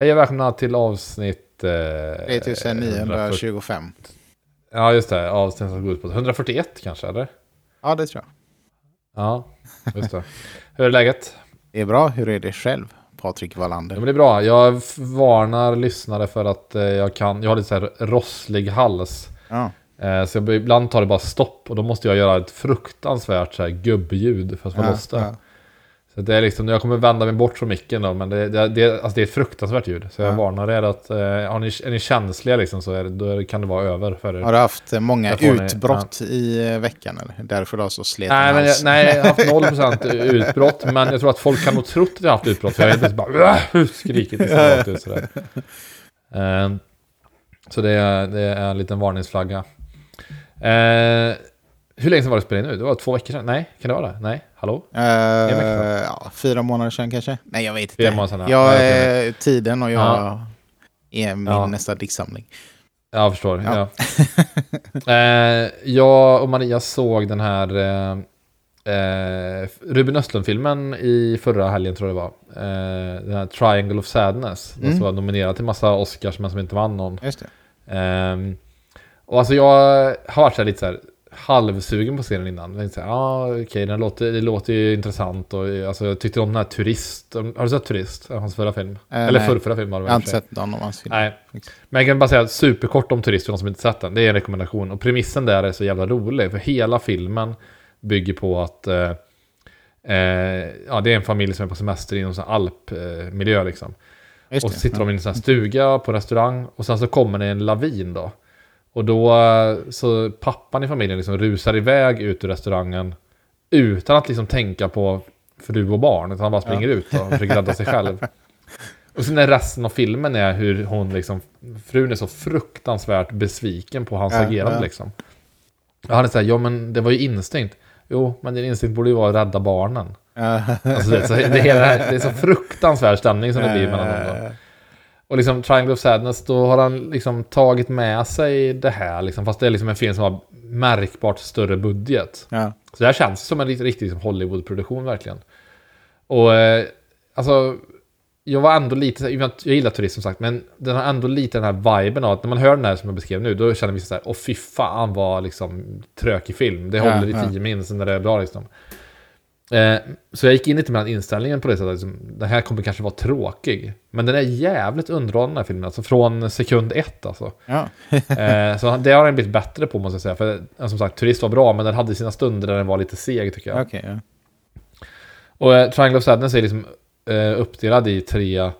Hej och välkomna till avsnitt... Eh, 3925. Ja, just det. Avsnitt som går ut på 141 kanske, eller? Ja, det tror jag. Ja, just det. Hur är läget? Det är bra. Hur är det själv, Patrik Ja, Wallander? men det är bra. Jag varnar lyssnare för att eh, jag kan... Jag har lite så här rosslig hals. Ja. Eh, så jag, ibland tar det bara stopp och då måste jag göra ett fruktansvärt så här gubbljud för att få Ja, loss det. ja. Så det är liksom, jag kommer vända mig bort från micken då, men det, det, det, alltså det är ett fruktansvärt ljud. Så jag Ja. varnar er att, eh, har ni, är ni känsliga liksom så är det, då kan det vara över för er. Har du haft många får ni- utbrott i eh, veckan? Eller? Därför du har så sleten Nej, men jag, nej, jag har haft 0% utbrott, men jag tror att folk kan nog trott att jag har haft utbrott, för jag har plötsligt bara "Åh!" skrikit istället rakt ut sådär. Eh, Så det är, det är en liten varningsflagga. Eh, hur länge sedan var det spelade nu? Det var två veckor sedan? Nej, kan det vara det? Nej, hallå? Då? ja, fyra månader sedan kanske? Nej, jag vet Fyra inte. ja. Jag är tiden och jag Ja. är min Ja. nästa diktsamling. Ja, jag förstår. Ja. Ja. eh, jag och Maria såg den här eh, Ruben Östlund-filmen i förra helgen tror jag det var. Eh, den här Triangle of Sadness. Den Mm. som var nominerad till massa Oscars men som inte vann någon. Just det. Ehm, och alltså jag har varit så lite så här halvsugen på serien innan. Jag tänkte så här, ah, okej, den låter, det låter ju intressant och alltså, jag tyckte om den här Turist. Har du sett Turist? Hans förra film? Eh, Eller förrförra film var det Jag har inte sett någon av hans filmer. Nej, men jag kan bara säga superkort om Turist för de som inte sett den. Det är en rekommendation. Och premissen där är så jävla rolig. För hela filmen bygger på att eh, eh, ja, det är en familj som är på semester i någon sån alpmiljö. liksom. Just Och det. så sitter ja. de i en sån här stuga på restaurang. Och sen så kommer det en lavin då. Och då eh, så pappan i familjen liksom rusar iväg ut ur restaurangen. Utan att liksom tänka på fru och barn. Utan han bara springer ut och försöker rädda sig själv. Och sen är resten av filmen är hur hon liksom, frun är så fruktansvärt besviken på hans Ja, agerande ja. liksom. Och han är såhär, ja men det var ju instinkt. Jo, men din instinkt borde ju vara att rädda barnen. Eh, Alltså, det, är så, det, är det är så fruktansvärd stämning som det blir mellan dem då. Och liksom Triangle of Sadness, då har han liksom tagit med sig det här liksom, fast det är liksom en film som har märkbart större budget. Ja. Så det här känns som en riktig, riktig liksom Hollywood-produktion verkligen. Och eh, alltså, jag var ändå lite, jag gillar turism som sagt, men den har ändå lite den här viben av att när man hör den här som jag beskrev nu, då känner vi så här, åh fy fan vad liksom trökig film. Det Ja, håller i ja. tio min, sen är det bra liksom. Eh, så jag gick in lite med den inställningen på det sättet, liksom, den här kommer kanske vara tråkig. Men den är jävligt underhållande den här filmen, alltså från sekund ett alltså. ja. Eh, så det har den blivit bättre på måste jag säga. För eh, som sagt, Turist var bra, men den hade sina stunder där den var lite seg tycker jag. Okej, ja. Och eh, Triangle of Sadness är liksom eh, uppdelad i tre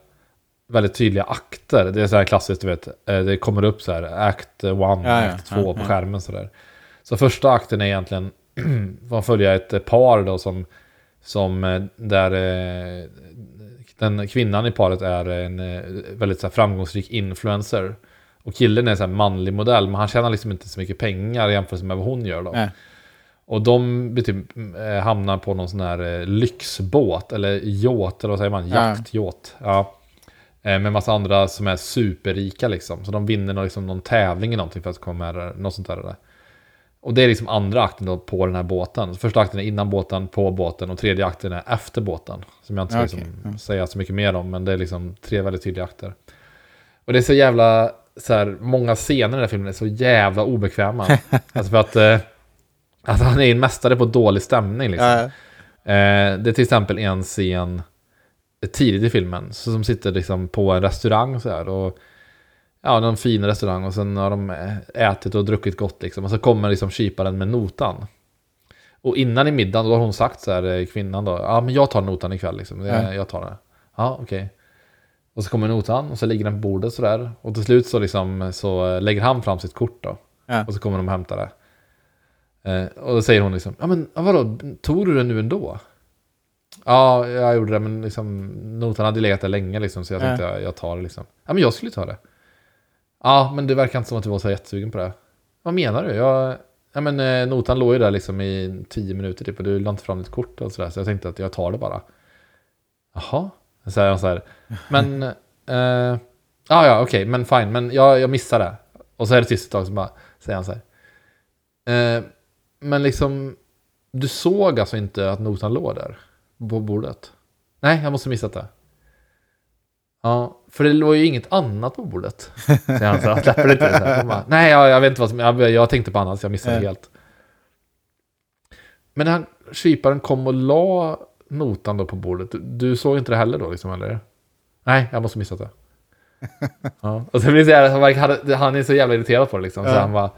väldigt tydliga akter. Det är så här klassiskt, du vet. Det kommer upp så här, act 1, Ja, act 2 ja, på skärmen så där. Så första akten är egentligen, man följer ett eh, par då som, som eh, där eh, den kvinnan i paret är en väldigt så framgångsrik influencer. Och killen är en så här manlig modell, men han tjänar liksom inte så mycket pengar jämfört med vad hon gör då. Nej. Och de typ, hamnar på någon sån här lyxbåt, eller yacht, eller vad säger man? Ja. Jaktyacht. Ja. Eh, med massa andra som är superrika liksom. Så de vinner någon, liksom, någon tävling i någonting för att komma med något sånt där. Och det är liksom andra akten då på den här båten. Första akten är innan båten, på båten och tredje akten är efter båten. Som jag inte ska Okej, liksom, säga så mycket mer om, men det är liksom tre väldigt tydliga akter. Och det är så jävla, så här, många scener i den här filmen är så jävla obekväma. alltså för att, eh, att han är en mästare på dålig stämning liksom. Ja, Eh, det är till exempel en scen tidigt i filmen så som sitter liksom på en restaurang så här och ja, någon fin restaurang och sen har de eh, ätit och druckit gott liksom och så kommer liksom kyparen med notan. Och innan i middagen då har hon sagt så här, eh, kvinnan då, ja men jag tar notan ikväll liksom, det, Ja. jag tar det. Ja, okej. Och så kommer notan och så ligger den på bordet så där och till slut så liksom så eh, lägger han fram sitt kort då. Ja. Och så kommer de och hämtar det. Eh, och då säger hon liksom, ja men vadå, tog du det nu ändå? Ja, jag gjorde det, men liksom, notan hade legat där länge liksom, så jag Ja. tänkte jag, jag tar det liksom. Ja, men jag skulle ta det. Ja, men det verkar inte som att du var så jättesugen på det. Vad menar du? Jag, ja, men eh, notan låg ju där liksom i tio minuter typ, och du la inte fram ditt kort och sådär, så jag tänkte att jag tar det bara. Jaha, så han så här, men, eh, ja, ja, okej, men fine, men jag, jag missade det. Och så är det tyst ett tag, så bara säger han så här. Eh, men liksom, du såg alltså inte att notan låg där på bordet? Nej, jag måste ha missat det. Ja, för det låg ju inget annat på bordet. Så han så, släpper inte. Så här. Bara, Nej, jag, jag vet inte vad som... Jag, jag tänkte på annat, så jag missade Ja. helt. Men han, kyparen kom och la notan då på bordet. Du, du såg inte det heller då liksom, eller? Nej, jag måste ha missat det. ja. Och så blir det så jävla, han verkar- han är så jävla irriterad på det liksom. Så Ja. han bara...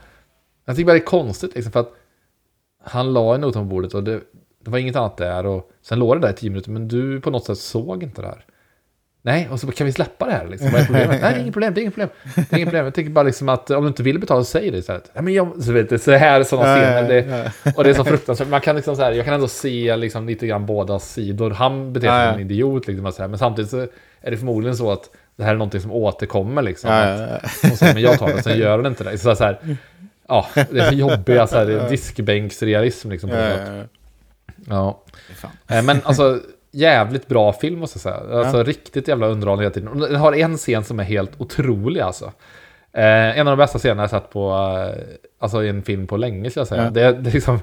Jag tycker bara det är konstigt liksom, för att han la en nota på bordet och det, det var inget annat där. Och sen låg det där i tio minuter, men du på något sätt såg inte det här. Nej, och så kan vi släppa det här liksom? Vad är problemet? Nej, det är inget problem, det är inget problem. Det är inget problem. Jag tycker bara liksom att om du inte vill betala, säg det istället. Nej, men jag, så vet du, så här sådana scener. Det, och det är så fruktansvärt. Man kan liksom så här, jag kan ändå se liksom lite grann båda sidor. Han beter sig Ja, som en idiot liksom. och Så här, men samtidigt så är det förmodligen så att det här är någonting som återkommer liksom. Att hon säger, men jag tar det, sen gör hon inte det. Så så här, ja, det är jobbiga så här, diskbänksrealism liksom. På Ja, ja, ja. Eh, Men alltså, jävligt bra film måste jag säga. Alltså riktigt jävla underhållande hela tiden. Och Den har en scen som är helt otrolig alltså. Eh, en av de bästa scenerna jag sett på, eh, alltså i en film på länge ska jag säga. Ja. Det, det är liksom,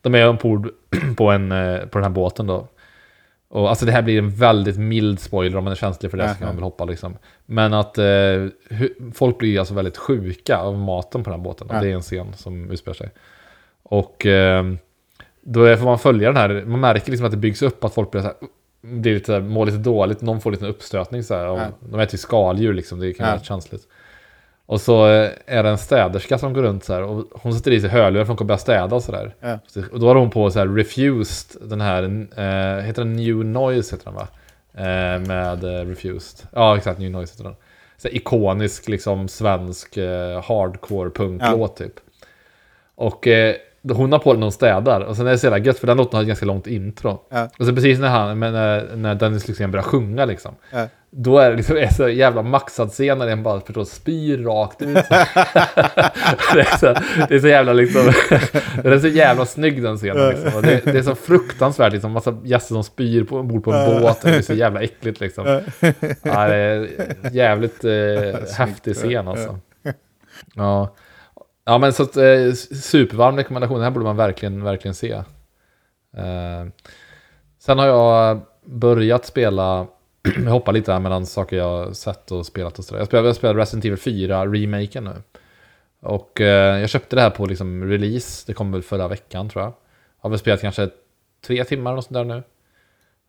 de är ombord på, en, eh, på den här båten då. Och alltså det här blir en väldigt mild spoiler om man är känslig för det Ja, så kan ja. man väl hoppa liksom. Men att eh, hu- folk blir alltså väldigt sjuka av maten på den här båten. Ja. det är en scen som utspelar sig. Och eh, då får man följa den här, man märker liksom att det byggs upp att folk blir så här, blir lite, så här, mår lite dåligt, någon får lite uppstötning så här. Och Ja. De äter ju skaldjur liksom, det kan Ja. vara känsligt. Och så eh, är det en städerska som går runt så här och hon sätter i sig hörlurar för hon kommer börja städa och sådär. Ja. Och då har hon på så här Refused, den här, eh, heter den New Noise heter den va? Eh, med eh, Refused. Ja exakt, New Noise heter den. Så här, ikonisk liksom svensk eh, hardcore punklåt typ. Och eh, hon har på den när hon städar och sen är det så jävla gött för den låten har ett ganska långt intro. Ja. Och så precis när han, men när, när Dennis Lyxzén börjar sjunga liksom. Ja. Då är det liksom är så jävla maxad scen när den bara förstår, spyr rakt ut. det, är så, det är så jävla liksom, den är så jävla snygg den scenen liksom. Det, det är så fruktansvärt liksom, massa gäster som spyr på, ombord på en båt. Det är så jävla äckligt liksom. Ja, det är jävligt eh, häftig scen alltså. Ja. Ja men så att, eh, supervarm rekommendation, den här borde man verkligen, verkligen se. Eh, sen har jag börjat spela, jag hoppar lite här mellan saker jag sett och spelat och sådär. Jag spelade, jag spelade Resident Evil 4 remaken nu. Och eh, jag köpte det här på liksom release, det kom väl förra veckan tror jag. Har väl spelat kanske tre timmar och sånt där nu.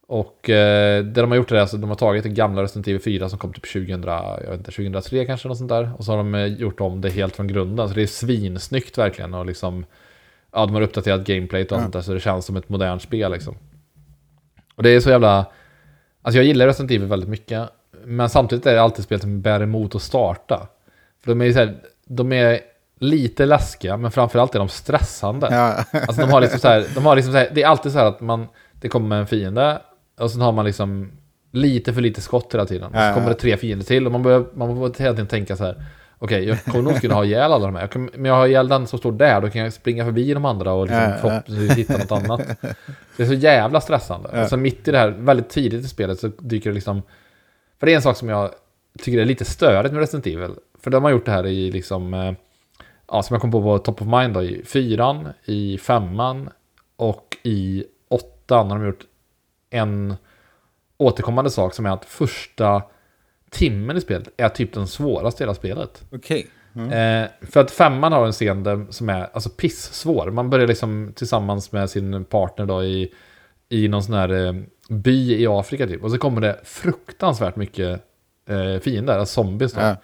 Och eh, det de har gjort är alltså de har tagit det gamla Resident Evil 4 som kom typ 2000, jag vet inte, 2003 kanske något sånt där. Och så har de eh, gjort om det helt från grunden. Så det är svinsnyggt verkligen och liksom Ja, de har uppdaterat gameplayet och Ja. sånt där så det känns som ett modernt spel liksom. Och det är så jävla... Alltså jag gillar Resident Evil väldigt mycket. Men samtidigt är det alltid spel som bär emot att starta. För de är ju så här, de är lite läskiga men framförallt är de stressande. Ja. Alltså de har liksom så här, de har liksom så här, det är alltid så här att man, det kommer en fiende och sen har man liksom lite för lite skott hela tiden. Och så kommer det tre fiender till och man börjar, man börjar hela tiden tänka så här. Okej, jag kommer nog kunna ha ihjäl alla de här. Jag kan, men jag har ihjäl den som står där, då kan jag springa förbi de andra och liksom förhoppningsvis hitta något annat. Det är så jävla stressande. Ja. Och sen mitt i det här, väldigt tidigt i spelet så dyker det liksom... För det är en sak som jag tycker är lite störigt med Resident Evil. För de har gjort det här i liksom... eh, Ja, som jag kom på på top of mind då, i fyran, i femman och i åttan har de gjort en återkommande sak som är att första timmen i spelet är typ den svåraste i hela spelet. Okej. Mm. Eh, för att femman har en scen som är alltså pissvår. Man börjar liksom tillsammans med sin partner då i, i någon sån här eh, by i Afrika typ. Och så kommer det fruktansvärt mycket eh, fiender, alltså zombies då. Ja.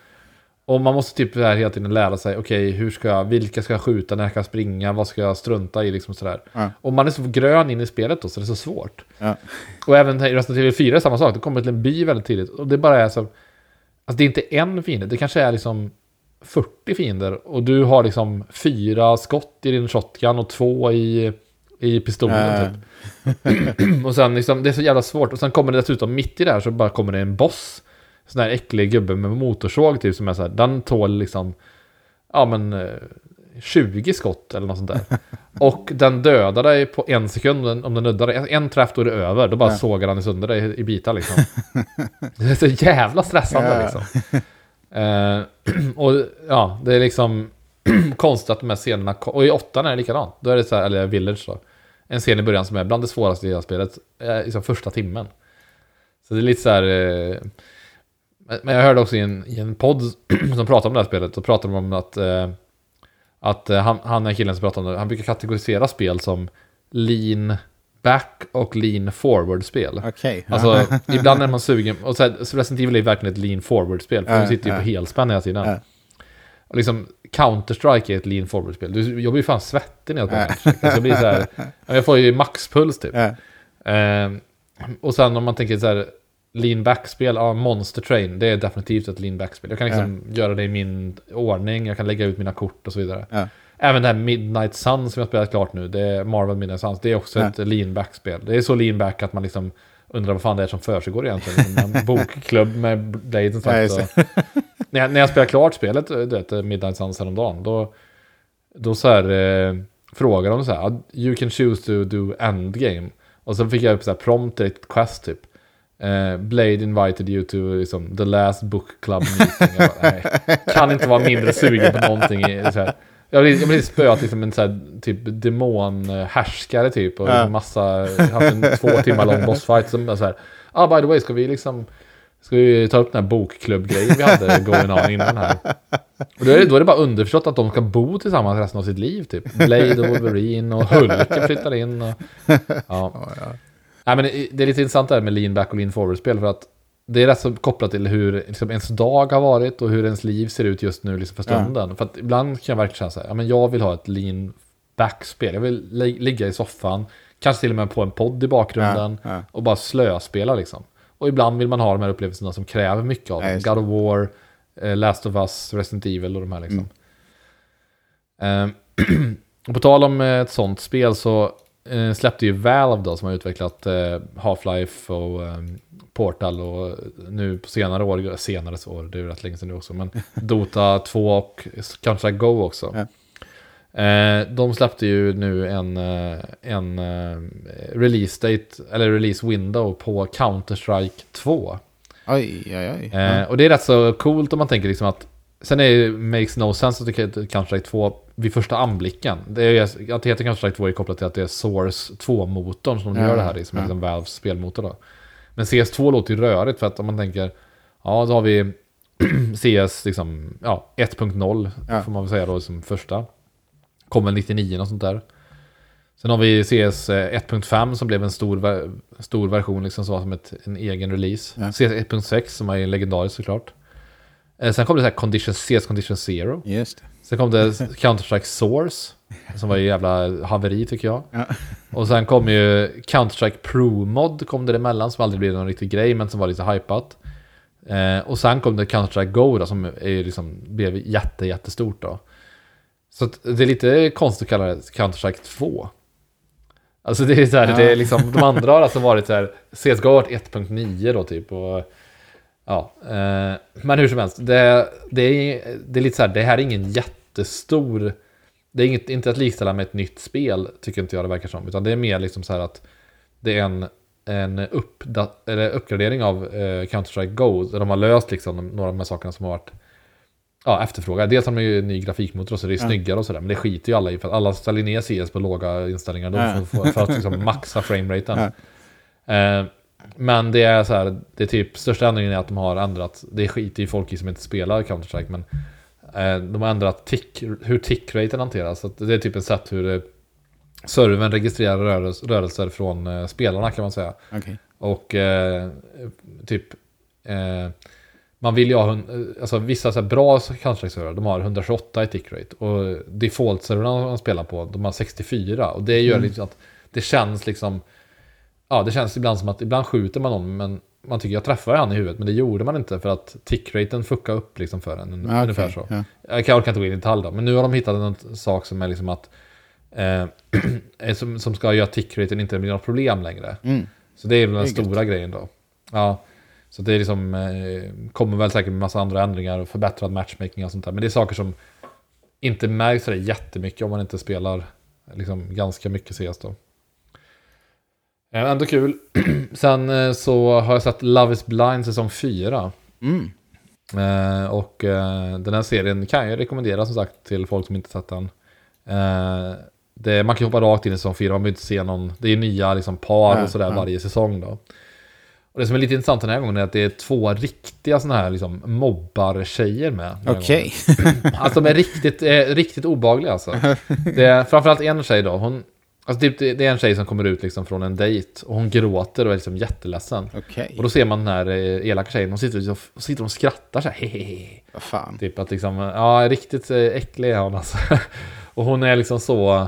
Och man måste typ så här hela tiden lära sig, okej, hur ska jag, vilka ska jag skjuta, när ska jag springa, vad ska jag strunta i, liksom sådär. Ja. Och man är så grön in i spelet då, så det är så svårt. Ja. Och även i Resident Evil 4 är samma sak, det kommer till en by väldigt tidigt. Och det bara är så, alltså det är inte en fiende, det kanske är liksom 40 fiender. Och du har liksom fyra skott i din shotgun och två i, i pistolen Ja. typ. och sen liksom, det är så jävla svårt. Och sen kommer det dessutom mitt i det här så bara kommer det en boss. Sån här äcklig gubbe med motorsåg typ som är så här, den tål liksom, ja men eh, 20 skott eller något sånt där. Och den dödar dig på en sekund om den, nuddar dig. En, träff då är det över, då bara Ja. sågar den sönder dig i bitar liksom. Det är så jävla stressande Ja. liksom. Eh, och ja, det är liksom konstigt att de här scenerna, och i åttan är det likadant. Då är det så här, eller Village då. En scen i början som är bland det svåraste i hela spelet, eh, liksom första timmen. Så det är lite så här, eh, Men jag hörde också i en, i en podd som pratade om det här spelet, och pratade de om att, eh, att eh, han, han är killen som pratade om det, han brukar kategorisera spel som lean back och lean forward spel. Okej. Alltså, ibland är man sugen, och så, här, så Resident Evil är verkligen ett lean forward-spel, för Ja, du sitter ju ja. på helspänn hela tiden. Ja. Och liksom, Counter-Strike är ett lean forward-spel. Du, jag blir ju fan svettig när jag spelar Counter-Strike. Alltså, jag, blir så här, jag får ju maxpuls typ. Eh, och sen om man tänker så här, lean back-spel, ja, Monster Train, det är definitivt ett lean back-spel. Jag kan liksom göra det i min ordning, jag kan lägga ut mina kort och så vidare. Ja. Även det här Midnight Sun som jag spelat klart nu, det är Marvel Midnight Suns, det är också Ja. ett lean back-spel. Det är så lean back att man liksom undrar vad fan det är som försiggår egentligen. Som En bokklubb med Blade som Ja, och, när, jag, när jag spelade klart spelet, du vet, Midnight Suns häromdagen, då, då så här, eh, frågar de så här, you can choose to do endgame. Och så fick jag upp så här prompt direkt quest typ. Eh, Blade invited you to liksom, the last book club meeting. Jag bara, nej, kan inte vara mindre sugen på någonting. I, så här. Jag blev, jag blev spöat liksom en så här, typ demonhärskare typ. Och Ja. massa, haft en två timmar lång bossfight. Som så här, ah by the way, ska vi liksom Ska vi ta upp den här bokklubbgrejen vi hade going on innan här? Och då är, det, då är det bara underförstått att de ska bo tillsammans resten av sitt liv typ. Blade och Wolverine och Hulken flyttar in och... Ja. Ja, ja. Nej, men det är lite intressant det här med lean back och lean forward-spel för att det är rätt så kopplat till hur liksom, ens dag har varit och hur ens liv ser ut just nu liksom, för stunden. För att ibland kan jag verkligen känna så här, ja men jag vill ha ett lean back-spel. Jag vill li- ligga i soffan, kanske till och med på en podd i bakgrunden Ja, ja. och bara slöspela liksom. Och ibland vill man ha de här upplevelserna som kräver mycket av Ja, God of War, eh, Last of Us, Resident Evil och de här liksom. Mm. Ehm, och på tal om eh, ett sånt spel så eh, släppte ju Valve då som har utvecklat eh, Half-Life och ehm, Portal och nu på senare år, senare år, det är ju rätt länge sedan nu också, men Dota 2 och Counter-Strike Go också. Ja. Eh, de släppte ju nu en, eh, en eh, release date, eller release window på Counter-Strike 2. Oj, oj, oj. Eh, och det är rätt så coolt om man tänker liksom att Sen är det makes no sense att Counter-Strike 2 vid första anblicken. Det är, att det heter Counter-Strike 2 är kopplat till att det är Source 2-motorn som de Ja, gör det här i, som är ja. liksom Valves spelmotor då. Men CS2 låter ju rörigt för att om man tänker, ja då har vi CS liksom, ja, 1.0 Ja. får man väl säga då som första. Kom väl 99 och sånt där. Sen har vi CS 1.5 som blev en stor, stor version, liksom så som ett, en egen release. Ja. CS 1.6 som är legendarisk såklart. Eh, Sen kom det så här Condition, CS Condition Zero. Just det. Sen kom det Counter-Strike Source. Som var ju jävla haveri tycker jag. Ja. Och sen kom ju Counter-Strike Pro-mod kom det emellan som aldrig blev någon riktig grej men som var lite hypat. Eh, och sen kom det Counter-Strike Go då, som är liksom, blev jätte, jättestort då. Så det är lite konstigt att kalla det Counter-Strike 2. Alltså det är så här, Ja. det är liksom, de andra har alltså varit så här, CSGO har varit 1.9 då typ och Ja, eh, men hur som helst, det, det, är, det är lite så här, det här är ingen jättestor det är inget, inte att likställa med ett nytt spel, tycker inte jag det verkar som. Utan det är mer liksom så här att det är en, en uppda, eller uppgradering av eh, Counter-Strike Go. Där de har löst liksom några av de här sakerna som har varit ja, efterfrågade. Dels har de ju en ny grafikmotor så det är Ja. snyggare och sådär. Men det skiter ju alla i för att alla ställer ner CS på låga inställningar då Ja. för, för, att liksom maxa frameraten. Eh, men det är så här, det är typ största ändringen är att de har ändrat, det skiter ju folk i som inte spelar Counter-Strike men eh, de har ändrat tick, hur tickraten hanteras. Så det är typ ett sätt hur eh, servern registrerar rörelse, rörelser från eh, spelarna kan man säga. Okej. Och eh, typ eh, man vill ju ha, hun- alltså vissa så här bra Counter-Strike-servrar, de har 128 i tickrate. Och default-servrarna man spelar på, de har 64. Och det gör Mm. liksom att det känns liksom, ja det känns ibland som att ibland skjuter man någon men man tycker jag träffade han i huvudet, men det gjorde man inte för att tickraten fuckade upp liksom för en. Ja, ungefär så. Ja. Jag kan, orkar inte gå in i detalj då, men nu har de hittat en sak som är liksom att eh, som, som ska göra tickraten inte blir något problem längre. Mm. Så det är väl den stora grejen då. Ja, så det är liksom, eh, kommer väl säkert med massa andra ändringar och förbättrad matchmaking och sånt där. Men det är saker som inte märks sådär jättemycket om man inte spelar liksom ganska mycket CS då. Eh, Ändå kul. Sen eh, så har jag sett Love is blind säsong 4. Mm. Eh, och eh, den här serien kan jag rekommendera som sagt till folk som inte sett den. Eh, det, man kan hoppa rakt in i säsong 4, man behöver inte se någon, det är nya liksom, par Ja, och sådär ja. varje säsong då. Och det som är lite intressant den här gången är att det är två riktiga sådana här liksom mobbar-tjejer med. Okej. gången. Alltså de är riktigt, eh, riktigt obehagliga alltså. Det är framförallt en tjej då, hon... Alltså typ, det är en tjej som kommer ut liksom från en dejt och hon gråter och är liksom jätteledsen. Okej. Och då ser man den här eh, elaka tjejen, hon sitter och, och sitter och skrattar så här, hehehe. Vad fan. Typ att liksom, ja riktigt eh, äcklig är hon alltså. Och hon är liksom så,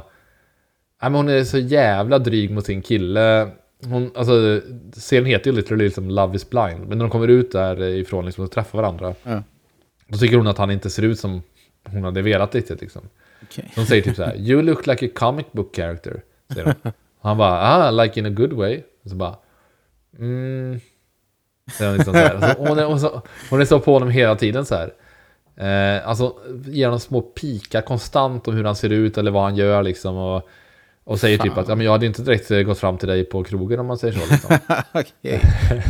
ja men hon är så jävla dryg mot sin kille. Hon, alltså, serien heter ju literally liksom Love is blind. Men när de kommer ut därifrån liksom och träffar varandra. Ja. Då tycker hon att han inte ser ut som hon hade velat riktigt liksom. Okay. De säger typ så här, You look like a comic book character. Säger hon. Och han bara, ah, like in a good way. Och så bara, mm. Säger hon, liksom så här. Alltså, hon, är, hon, så, hon är så på honom hela tiden så här. Eh, alltså ger honom små pikar konstant om hur han ser ut eller vad han gör liksom. Och, och säger typ Fan. att ja, men jag hade inte direkt eh, gått fram till dig på krogen om man säger så. Liksom. Okej.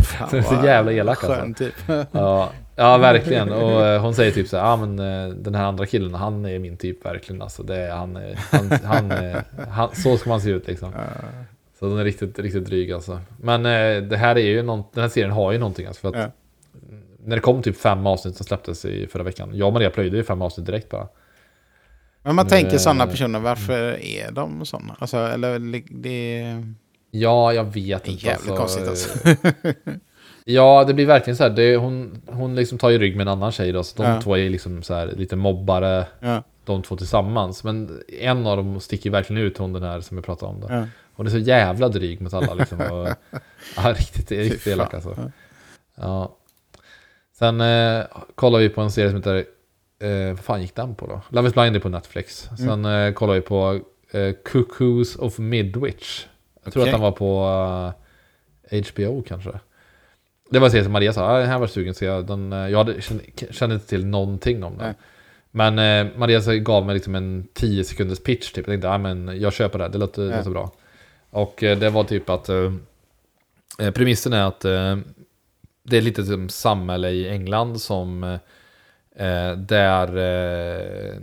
Fan, Så så jävla elak, alltså. Skön typ. Ja, ja verkligen. Och eh, hon säger typ så här, ja men eh, den här andra killen, han är min typ verkligen. Alltså, det är, han, är- han, han, är- han, så ska man se ut liksom. Så den är riktigt, riktigt dryg alltså. Men eh, det här är ju någon, den här serien har ju någonting alltså. För att. När det kom typ fem avsnitt som släpptes i förra veckan. Jag och Maria plöjde ju fem avsnitt direkt bara. Men man tänker sådana Eh, personer, varför är de sådana? Alltså, eller det... Ja, jag vet Det är inte. jävligt konstigt alltså. Ja, det blir verkligen så här. Det, hon, hon liksom tar ju rygg med en annan tjej då. Så de Ja. två är liksom så här lite mobbare. Ja, de två tillsammans. Men en av dem sticker verkligen ut, hon den här som jag pratade om. Då. ja. Hon är så jävla dryg mot alla liksom. Och, ja, riktigt, riktigt elak alltså. Ja. Sen eh, kollar vi på en serie som heter, eh, vad fan gick den på då? Love is blind är på Netflix. Mm. Sen eh, kollar vi på eh, Cuckoos of Midwich. Jag tror Okej. att den var på eh, HBO kanske. Det var en serie som Maria sa, ah, den här var sugen så jag, den, eh, jag hade, kände, kände inte till någonting om den. Nej. Men eh, Maria så gav mig liksom en 10 sekunders pitch typ. Jag tänkte, ah, men jag köper det, det låter, Ja. låter bra. Och eh, det var typ att eh, eh, premissen är att det är lite som samhälle i England som där eh,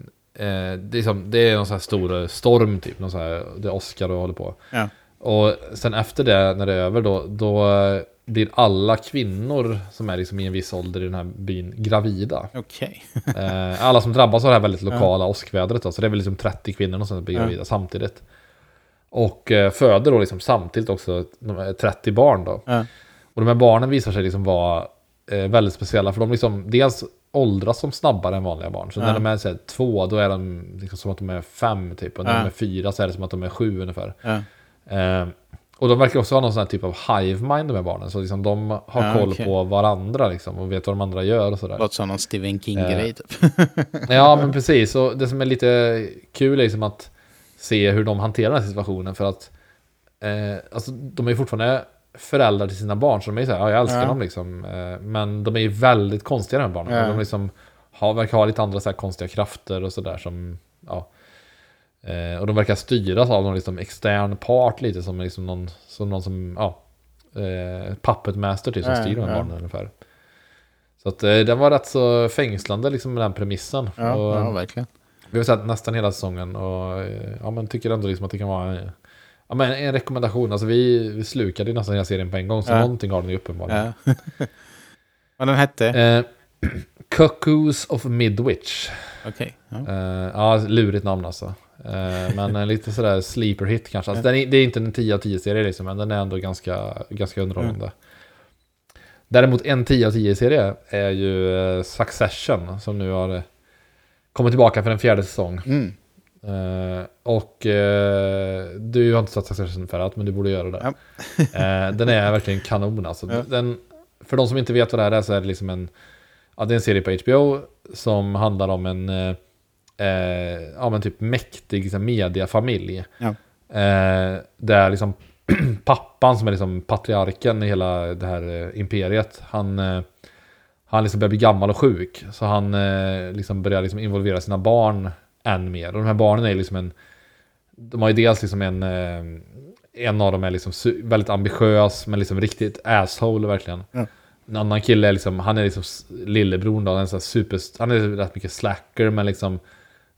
eh, det, är som, det är någon sån här stor storm typ, någon sån här, det är Oscar och håller på. Ja. Och sen efter det, när det är över då, då eh, blir alla kvinnor som är liksom i en viss ålder i den här byn gravida. Okej. Eh, alla som drabbas av det här väldigt lokala åskvädret då, så det är väl liksom 30 kvinnor någonstans som blir Ja. gravida samtidigt. Och eh, föder då liksom samtidigt också de här 30 barn då. Ja. Och de här barnen visar sig liksom vara eh, väldigt speciella för de liksom dels åldras som snabbare än vanliga barn. Så Ja. när de är så här, två då är de liksom som att de är fem typ. Och när Ja. de är fyra så är det som att de är sju ungefär. Ja. Eh, och de verkar också ha någon sån här typ av hive mind de här barnen. Så liksom de har Ja, koll okej. på varandra liksom och vet vad de andra gör och sådär. Låter som någon Stephen King-grej Eh, typ. Ja, men precis. Och det som är lite kul är liksom att se hur de hanterar den här situationen. För att eh, alltså, de är fortfarande föräldrar till sina barn. Så de är så här, ja, jag älskar Ja. dem liksom. Eh, men de är ju väldigt konstiga de här barnen. Ja. De liksom har, verkar ha lite andra så här konstiga krafter och sådär som, ja. Eh, och de verkar styras av någon liksom extern part lite som, liksom någon, som någon som, ja. Eh, puppet master typ som styr de här barnen ungefär. Så att den var rätt så fängslande liksom med den premissen. Ja, och, ja, verkligen. vi har sett nästan hela säsongen och ja, men tycker ändå liksom att det kan vara ja, men en rekommendation. Alltså vi, vi slukade ju nästan hela serien på en gång, så Ja. någonting har den ju uppenbarligen. Ja. Vad den hette? Eh, Cuckoos of Midwich. Okej. Ja. Eh, ja, lurigt namn alltså. Eh, men eh, lite sådär sleeper hit kanske. Alltså, den är, det är inte en 10 av 10 serie liksom, men den är ändå ganska, ganska underhållande. Däremot en 10 av 10 serie är ju eh, Succession som nu har eh, kommit tillbaka för en fjärde säsong. Mm. Eh, och eh, du har inte sett Succession förut, men du borde göra det. Eh, den är verkligen kanon alltså. Ja. Den, för de som inte vet vad det här är så är det liksom en, ja, det är en serie på HBO som handlar om en ja, men typ mäktig här, mediafamilj. Ja. Där liksom pappan som är liksom patriarken i hela det här imperiet, han, han liksom börjar bli gammal och sjuk. Så han eh, liksom börjar liksom involvera sina barn än mer. Och de här barnen är liksom en... De har ju dels liksom en... Eh, en av dem är liksom väldigt ambitiös, men liksom riktigt asshole verkligen. Ja. En annan kille är liksom, han är liksom lillebror då, han är så super... Han är rätt mycket slacker, men liksom...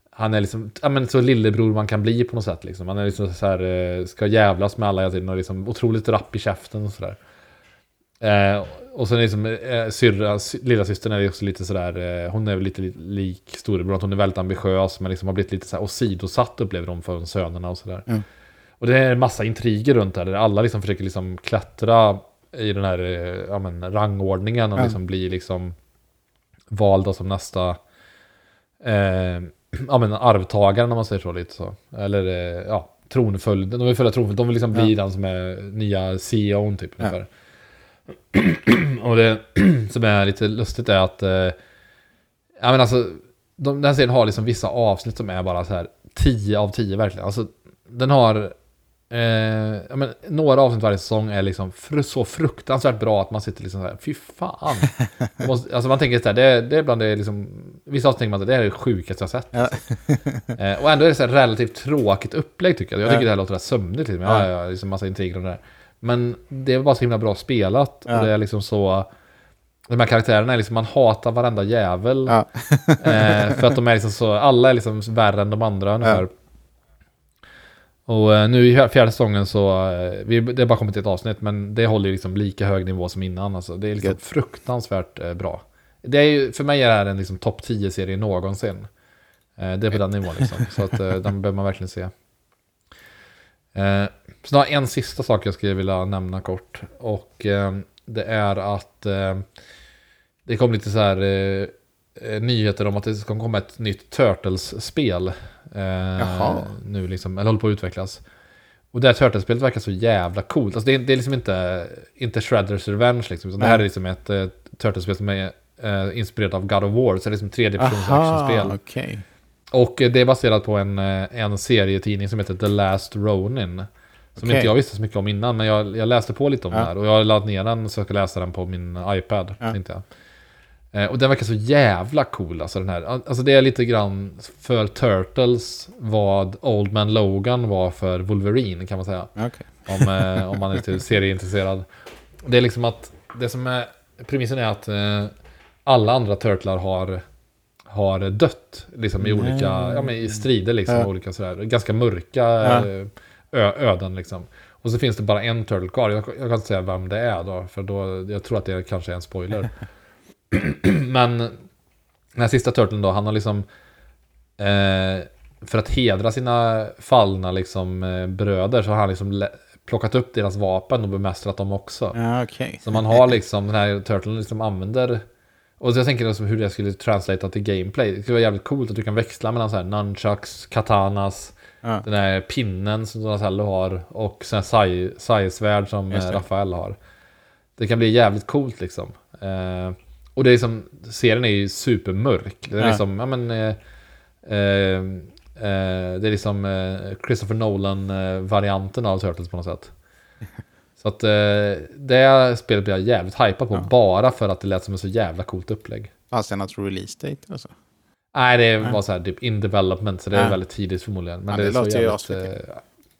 Han är liksom, ja men så lillebror man kan bli på något sätt liksom. Han är liksom så här, eh, ska jävlas med alla hela tiden och liksom otroligt rapp i käften och sådär. Eh, och sen liksom eh, syrra, sy, lilla systern är också lite sådär, eh, hon är väl lite li- lik storebror, hon är väldigt ambitiös men liksom har blivit lite så här åsidosatt upplever de för sönerna och sådär. Mm. Och det är en massa intriger runt där, där alla liksom försöker liksom klättra i den här eh, ja, men, rangordningen och Ja. liksom bli liksom valda som nästa eh, ja, men, arvtagare när man säger så lite så. Eller eh, ja, tronföljden, de vill följa tronföljden, de vill liksom bli Ja. den som är nya CEOn typ. Ja. Och det som är lite lustigt är att, eh, ja men alltså, de, den här serien har liksom vissa avsnitt som är bara så här 10 av 10 verkligen. Alltså, den har, eh, ja men några avsnitt varje säsong är liksom fr så fruktansvärt bra att man sitter liksom så här, fy fan. Måste, alltså man tänker så här, det, det är bland det liksom, vissa avsnitt tänker man att det är det sjukaste jag sett. Ja. Eh, och ändå är det så här relativt tråkigt upplägg tycker jag. Jag tycker Ja. det här låter rätt sömnigt. Liksom. Ja. ja, liksom massa intriger och det där. Men det är bara så himla bra spelat. Ja. Och det är liksom så... De här karaktärerna är liksom, man hatar varenda jävel. Ja. eh, för att de är liksom så, alla är liksom värre än de andra ungefär. Och eh, nu i fjärde säsongen så, eh, vi, det har bara kommit ett avsnitt, men det håller ju liksom lika hög nivå som innan. Alltså. Det är liksom Gött. fruktansvärt eh, bra. Det är ju, för mig är det här en liksom topp 10-serie någonsin. Det är på den nivån liksom. Så att den behöver man verkligen se. Så har jag en sista sak jag skulle vilja nämna kort. Och eh, det är att eh, det kom lite så här eh, eh, nyheter om att det ska komma ett nytt Turtles-spel. Eh, Jaha. nu liksom, eller håller på att utvecklas. Och det här Turtles-spelet verkar så jävla coolt. Alltså det, är, det är liksom inte, inte Shredders Revenge liksom. Utan det här är liksom ett eh, Turtles-spel som är eh, inspirerat av God of War. Så det är liksom tredje persons actionspel. okej. Och det är baserat på en, en serietidning som heter The Last Ronin. Som Okej. inte jag visste så mycket om innan, men jag, jag läste på lite om Ja. den här. Och jag har laddat ner den jag ska läsa den på min iPad. Ja. Tänkte jag. Eh, Och den verkar så jävla cool, alltså den här. Alltså det är lite grann för Turtles vad Old Man Logan var för Wolverine kan man säga. Okej. Om, eh, om man är lite serieintresserad. Det är liksom att, det som är, premissen är att eh, alla andra turtlar har, har dött. Liksom i olika, ja men i strider liksom. Ja. Olika sådär, ganska mörka Ja. Öden liksom. Och så finns det bara en turtle kvar. Jag, jag kan inte säga vem det är då, för då, jag tror att det kanske är en spoiler. men den här sista turtlen då, han har liksom eh, för att hedra sina fallna liksom, eh, bröder så har han liksom plockat upp deras vapen och bemästrat dem också. Okej. Så man har liksom, den här turtlen liksom använder och så jag tänker liksom hur det skulle translata till gameplay. Det skulle vara jävligt coolt att du kan växla mellan så här nunchucks, katanas, Ja. den här pinnen som Donatello har och sen sai-svärd som eh. Rafael har. Det kan bli jävligt coolt liksom. Eh, och det är liksom, serien är ju supermörk. Det är Ja. liksom, ja men... Eh, eh, eh, det är liksom eh, Christopher Nolan-varianten av Turtles på något sätt. Så att eh, det spelet blir jag jävligt hypad på Ja. bara för att det lät som ett så jävla coolt upplägg. Fanns det något release date alltså? Nej, det var så här typ in development, så det är väldigt tidigt förmodligen. Men Ja, det, det låter ju eh,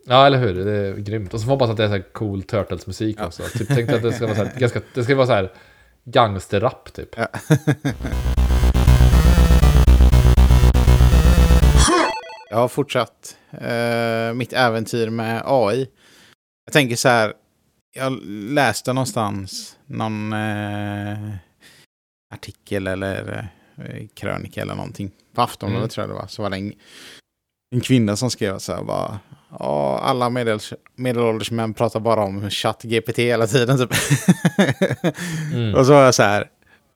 Ja, eller hur? Det är grymt. Och så får man hoppas att det är så här cool Turtles-musik Ja. också. Typ, tänk att det ska vara så här, ganska, det ska vara så här gangsterrap typ. Ja. Jag har fortsatt eh, mitt äventyr med AI. Jag tänker så här. Jag läste någonstans någon eh, artikel eller krönika eller någonting. På Aftonbladet Mm. tror jag det var. Så var det en, en kvinna som skrev så här bara. Ja, alla medels, medelålders män pratar bara om ChatGPT hela tiden. Typ. Mm. Och så var jag så här.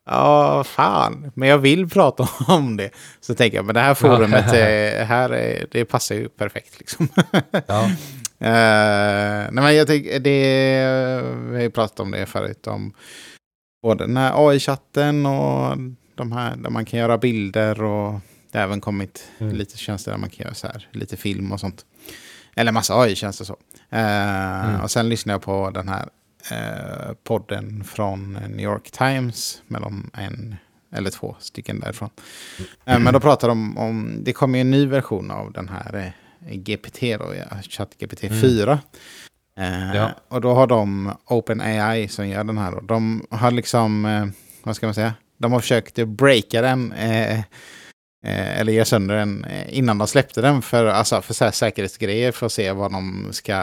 Ja, fan. Men jag vill prata om det. Så tänker jag, men det här forumet, är, här är, det passar ju perfekt liksom. Ja. Eh, nej men jag tänker, det, vi har ju pratat om det förut. Om både den här AI-chatten och de här där man kan göra bilder. Och det har även kommit Mm. lite tjänster där man kan göra så här, lite film och sånt. Eller massa AI-tjänster så. Eh, Mm. Och sen lyssnade jag på den här eh, podden från New York Times. Med de en eller två stycken därifrån. Eh, men då pratar de om, det kommer ju en ny version av den här eh, GPT då, ChatGPT Mm. 4. Eh, Ja. Och då har de OpenAI som gör den här. Då. De har liksom, eh, vad ska man säga, de har försökt breaka den. Eh, eh, eller göra sönder den eh, innan de släppte den för, alltså, för så här säkerhetsgrejer för att se vad de ska,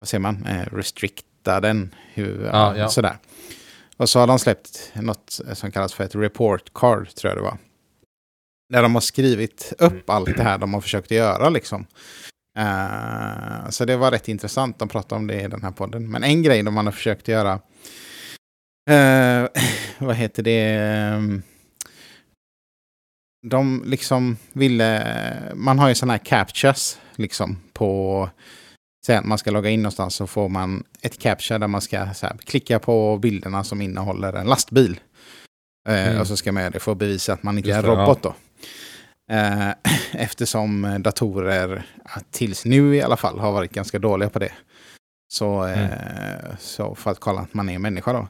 vad säger man, eh, restrict hitta den. Hur, Ja, ja. Sådär. Och så har de släppt något som kallas för ett report card, tror jag det var. Där de har skrivit upp allt det här de har försökt göra liksom. Eh, så det var rätt intressant, de pratade om det i den här podden. Men en grej de har försökt göra, eh, vad heter det, Ehm, de liksom ville, man har ju sådana här captures liksom på, säg att man ska logga in någonstans så får man ett capture där man ska här, klicka på bilderna som innehåller en lastbil. Eh, Mm. Och så ska man göra det för att bevisa att man inte Just är en robot då. Eh, eftersom datorer, ja, tills nu i alla fall, har varit ganska dåliga på det. Så, eh, så för att kolla att man är människa då.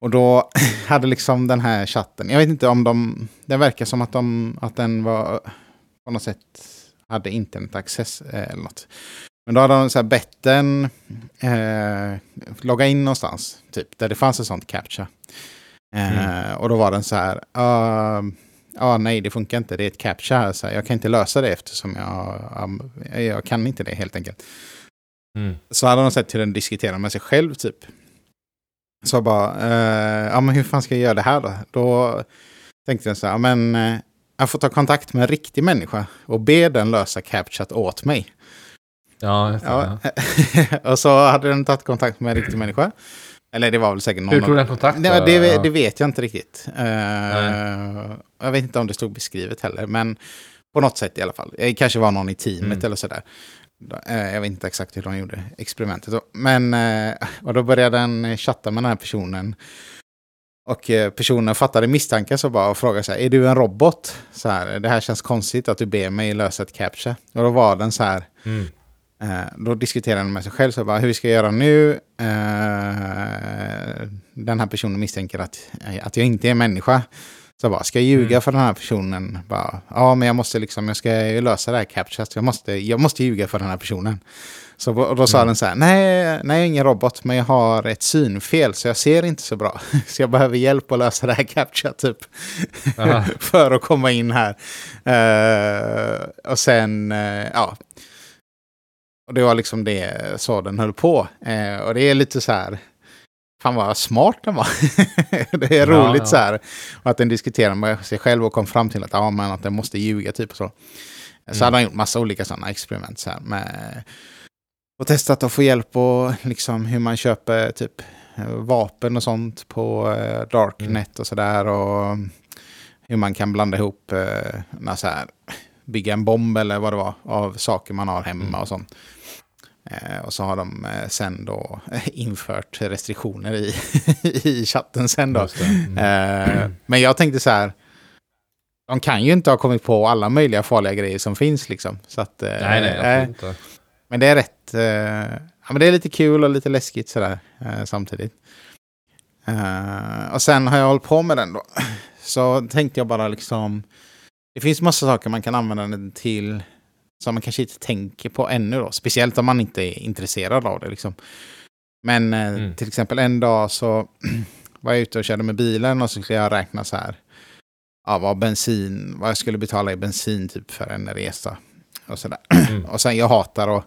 Och då hade liksom den här chatten, jag vet inte om de, det verkar som att, de, att den var på något sätt hade internetaccess eh, eller något. Men då hade de så här bett den eh, logga in någonstans, typ, där det fanns ett sånt captcha. Eh, Och då var den så här, ja ah, nej det funkar inte, det är ett captcha här, så här, jag kan inte lösa det eftersom jag, jag kan inte det helt enkelt. Mm. Så hade de sett hur den diskuterar med sig själv typ. Så jag bara, eh, ja men hur fan ska jag göra det här då? Då tänkte jag så här, men eh, jag får ta kontakt med en riktig människa och be den lösa captchat åt mig. Ja, det, Ja. och så hade den tagit kontakt med en riktig människa. Eller det var väl säkert någon Hur tog den kontakt? Nej, det, Ja. det vet jag inte riktigt. Eh, jag vet inte om det stod beskrivet heller, men på något sätt i alla fall. Det kanske var någon i teamet Mm. eller sådär. Eh, jag vet inte exakt hur de gjorde experimentet. Men, eh, och då började den chatta med den här personen. Och eh, personen fattade misstankar så bara och frågade så här, är du en robot? Så här, det här känns konstigt att du ber mig lösa ett captcha. Och då var den så här, Mm. Eh, då diskuterar han med sig själv, så bara, hur ska jag göra nu? Eh, den här personen misstänker att, eh, att jag inte är människa. Så bara, ska jag ljuga Mm. för den här personen? Bara, ja, men jag måste liksom, jag ska lösa det här captchat. Jag måste, jag måste ljuga för den här personen. Så, och då sa Mm. den så här, nej, nej, jag är ingen robot, men jag har ett synfel, så jag ser inte så bra. Så jag behöver hjälp att lösa det här captchat, typ. För att komma in här. Eh, och sen, eh, ja. Och det var liksom det så den höll på. Eh, och det är lite så här, fan vad smart den var. det är roligt ja. så här. Och att den diskuterar med sig själv och kom fram till att, ja, men att den måste ljuga typ och så. Så Mm. hade han gjort massa olika sådana experiment så här med och testat att få hjälp och liksom hur man köper typ vapen och sånt på eh, Darknet och sådär. Och hur man kan blanda ihop, eh, när så här, bygga en bomb eller vad det var av saker man har hemma Mm. och sånt. Eh, och så har de eh, sen då infört restriktioner i, i chatten sen då. Mm. Eh, men jag tänkte så här, de kan ju inte ha kommit på alla möjliga farliga grejer som finns liksom. Så att, Nej, nej, absolut inte. men det är rätt, eh, ja, men det är lite kul och lite läskigt sådär eh, samtidigt. Och sen har jag hållit på med den då. Så tänkte jag bara liksom, det finns massa saker man kan använda den till som man kanske inte tänker på ännu då. Speciellt om man inte är intresserad av det liksom. Men eh, Mm. till exempel en dag så var jag ute och körde med bilen och så skulle jag räkna så här. Ja, vad bensin, vad jag skulle betala i bensin typ för en resa. Och sådär. Mm. Och sen jag hatar att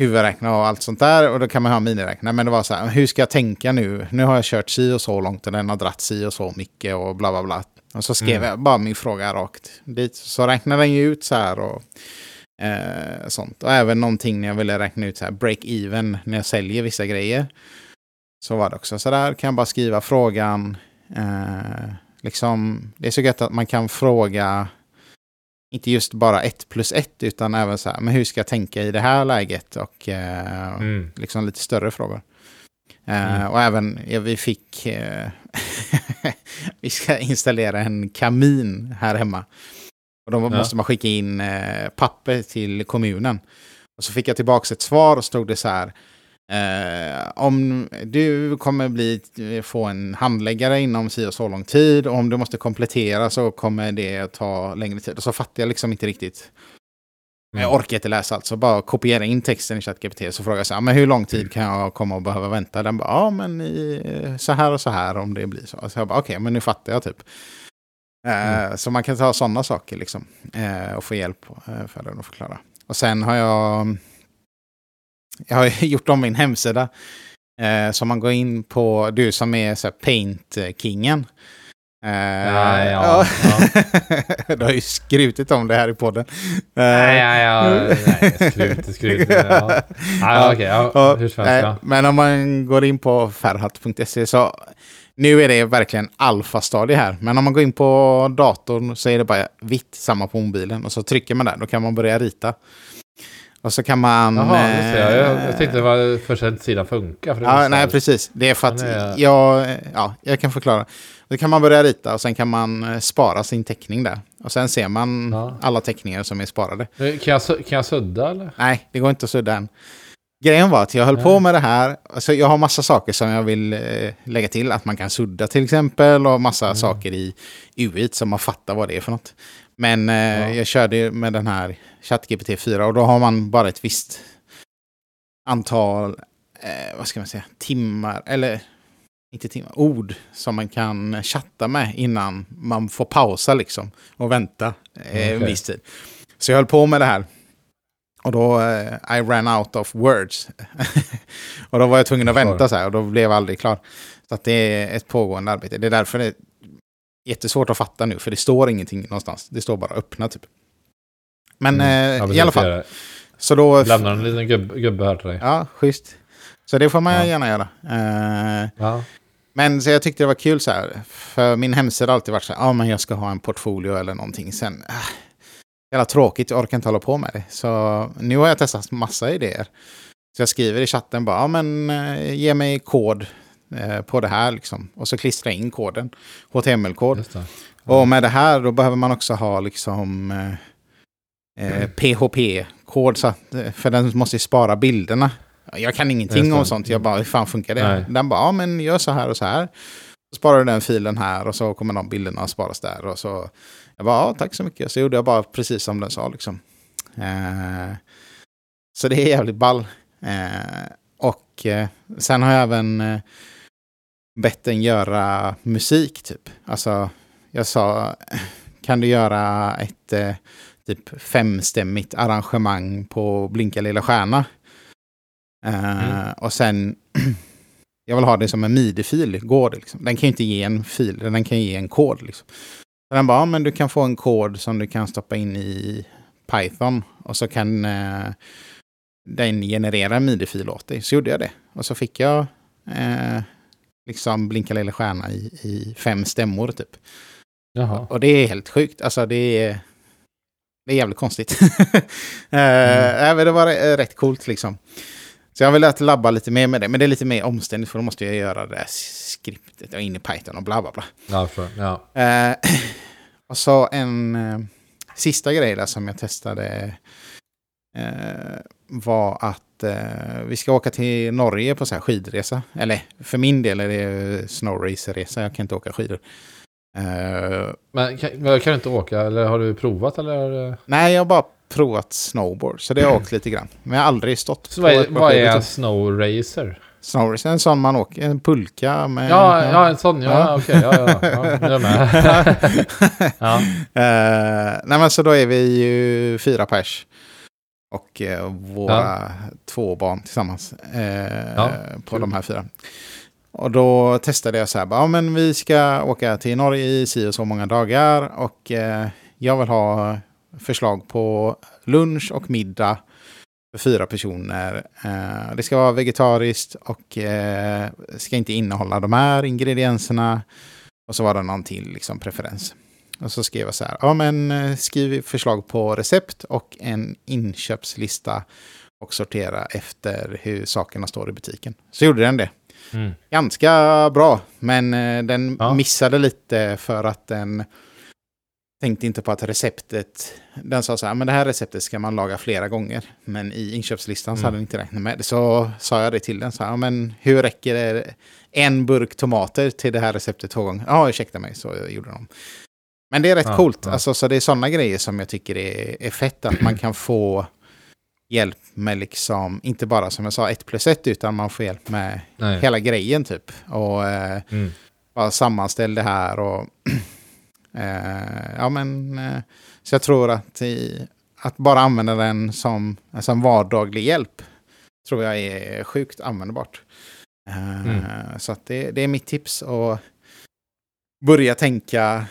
huvudräkna och allt sånt där. Och då kan man ha miniräknare. Men det var så här, hur ska jag tänka nu? Nu har jag kört si och så långt och den har dratt si och så mycket och bla bla bla. Och så skrev Mm. jag bara min fråga rakt dit. Så räknade den ju ut så här och eh, sånt. Och även någonting när jag ville räkna ut så här break-even när jag säljer vissa grejer. Så var det också så där. Kan jag bara skriva frågan. Eh, liksom, det är så gött att man kan fråga inte just bara ett plus ett utan även så här, men hur ska jag tänka i det här läget och eh, Mm. liksom lite större frågor. Eh, Mm. Och även, ja, vi fick, eh, vi ska installera en kamin här hemma. Och då Ja. måste man skicka in eh, papper till kommunen. Och så fick jag tillbaka ett svar och stod det så här. Om du kommer bli, få en handläggare inom si och så lång tid och om du måste komplettera så kommer det ta längre tid. Och så fattar jag liksom inte riktigt. Mm. Jag orkar inte läsa allt, så bara kopiera in texten i ChatGPT så frågar jag så här, men hur lång tid kan jag komma och behöva vänta? Den bara, ja men i, så här och så här om det blir så. Så jag bara, okej, men nu fattar jag typ. Eh, Så man kan ta sådana saker liksom eh, och få hjälp eh, för den att förklara. Och sen har jag jag har gjort om min hemsida. Eh, så man går in på, du som är så här, Paint-kingen. Eh, Ja, ja, du har ju skrutit om det här i podden. Eh, Nej, ja, ja, nej, skrut, skrut. Ja, ja, Ja, okej, ja, hur ja. Men om man går in på ferhat.se så nu är det verkligen alfastadie här. Men om man går in på datorn så är det bara vitt, samma på mobilen. Och så trycker man där, då kan man börja rita. Och så kan man... Jaha, det. Jag, jag, eh, jag tänkte vad första sidan funkar. För Ja, nej, precis. Det är för att är- jag, ja, jag kan förklara. Då kan man börja rita och sen kan man eh, spara sin teckning där. Och sen ser man Ja. alla teckningar som är sparade. Eh, Kan jag, kan jag sudda eller? Nej, det går inte att sudda än. Grejen var att jag höll på med det här. Alltså jag har massa saker som jag vill eh, lägga till. Att man kan sudda till exempel. Och massa Mm. saker i UI som man fattar vad det är för något. Men eh, Ja. jag körde med den här ChatGPT 4 och då har man bara ett visst antal, eh, vad ska man säga, timmar, eller inte timmar, ord som man kan chatta med innan man får pausa liksom och vänta eh, en Okej. viss tid. Så jag höll på med det här. Och då, eh, I ran out of words. och då var jag tvungen att vänta så här och då blev jag aldrig klar. Så att det är ett pågående arbete. Det är därför det är jättesvårt att fatta nu, för det står ingenting någonstans. Det står bara öppna typ. Men Mm. eh, Ja, i alla fall, så då... Lämnar en liten gubb, gubbe här till dig. Ja, schysst. Så det får man Ja. gärna göra. Eh, Ja. men så jag tyckte det var kul så här. För min hemsida har alltid varit så här. Ja, men jag ska ha en portfolio eller någonting. Sen, äh, jävla tråkigt. Jag orkar inte hålla på med det. Så nu har jag testat massa idéer. Så jag skriver i chatten bara, ja men eh, ge mig kod eh, på det här liksom. Och så klistrar jag in koden. HTML-kod. Det. Och med det här då behöver man också ha liksom eh, eh, PHP-kod. Så att, eh, för den måste ju spara bilderna. Jag kan ingenting om sånt. Jag bara, hur fan funkar det? Nej. Den bara, ja men gör så här och så här. Så sparar du den filen här och så kommer de bilderna att sparas där. Och så, jag bara, ja tack så mycket. Så gjorde jag bara precis som den sa liksom. Eh, så det är jävligt ball. Eh, och eh, sen har jag även eh, bett den göra musik typ. Alltså, jag sa, kan du göra ett eh, typ femstämmigt arrangemang på Blinka lilla stjärna? Eh, Mm. Och sen, jag vill ha det som en midi-fil, går det liksom. Den kan ju inte ge en fil, den kan ge en kod liksom. Så den bara, ja, men du kan få en kod som du kan stoppa in i Python och så kan eh, den generera en midi-fil åt dig. Så gjorde jag det. Och så fick jag eh, liksom Blinka lilla stjärna i, i fem stämmor typ. Jaha. Och det är helt sjukt. Alltså det är, det är jävligt konstigt. eh, även det var eh, rätt coolt liksom. Så jag har velat labba lite mer med det. Men det är lite mer omständigt för då måste jag göra det här skriptet och in i Python och bla bla bla. Ja, förstår. ja. Eh, och så en eh, sista grej där som jag testade var att vi ska åka till Norge på så här skidresa. Eller för min del är det snowracerresa, jag kan inte åka skidor. Eh, Men kan, kan du inte åka? Eller har du provat? Eller? nej, jag har bara provat snowboard, så det har jag åkt lite grann. Men jag har aldrig stått Så vad är, vad är typ. snow racer? Snowracer? En sån man åker, en pulka med... Ja, ja, en sån. Ja, Ja. okej. ja, ja, ja. Är jag med. ja. Eh, nej men så då är vi ju fyra pers. Och eh, våra två barn tillsammans. eh, Ja, på de här fyra. Och då testade jag så här, ja men vi ska åka till Norge i si och så många dagar. Och eh, jag vill ha förslag på lunch och middag för fyra personer. Eh, det ska vara vegetariskt och eh, ska inte innehålla de här ingredienserna. Och så var det någon till liksom, preferens. Och så skrev jag så här, ja men eh, skriv förslag på recept och en inköpslista och sortera efter hur sakerna står i butiken. Så gjorde den det. Mm. Ganska bra, men eh, den Ja. missade lite för att den tänkte inte på att receptet, den sa så här, men det här receptet ska man laga flera gånger. Men i inköpslistan så Mm. hade den inte räknat med det. Så sa jag det till den, så här, men hur räcker det en burk tomater till det här receptet två gånger? Ja, ursäkta mig, så gjorde de. Men det är rätt Ja, coolt, ja. alltså, så det är sådana grejer som jag tycker är, är fett, att man kan få hjälp med liksom, inte bara som jag sa, ett plus ett, utan man får hjälp med Nej. hela grejen typ. Och eh, Mm. bara sammanställ det här och eh, ja men eh, så jag tror att, i, att bara använda den som, som vardaglig hjälp tror jag är sjukt användbart. Eh, Mm. Så det, det är mitt tips. Och börja tänka,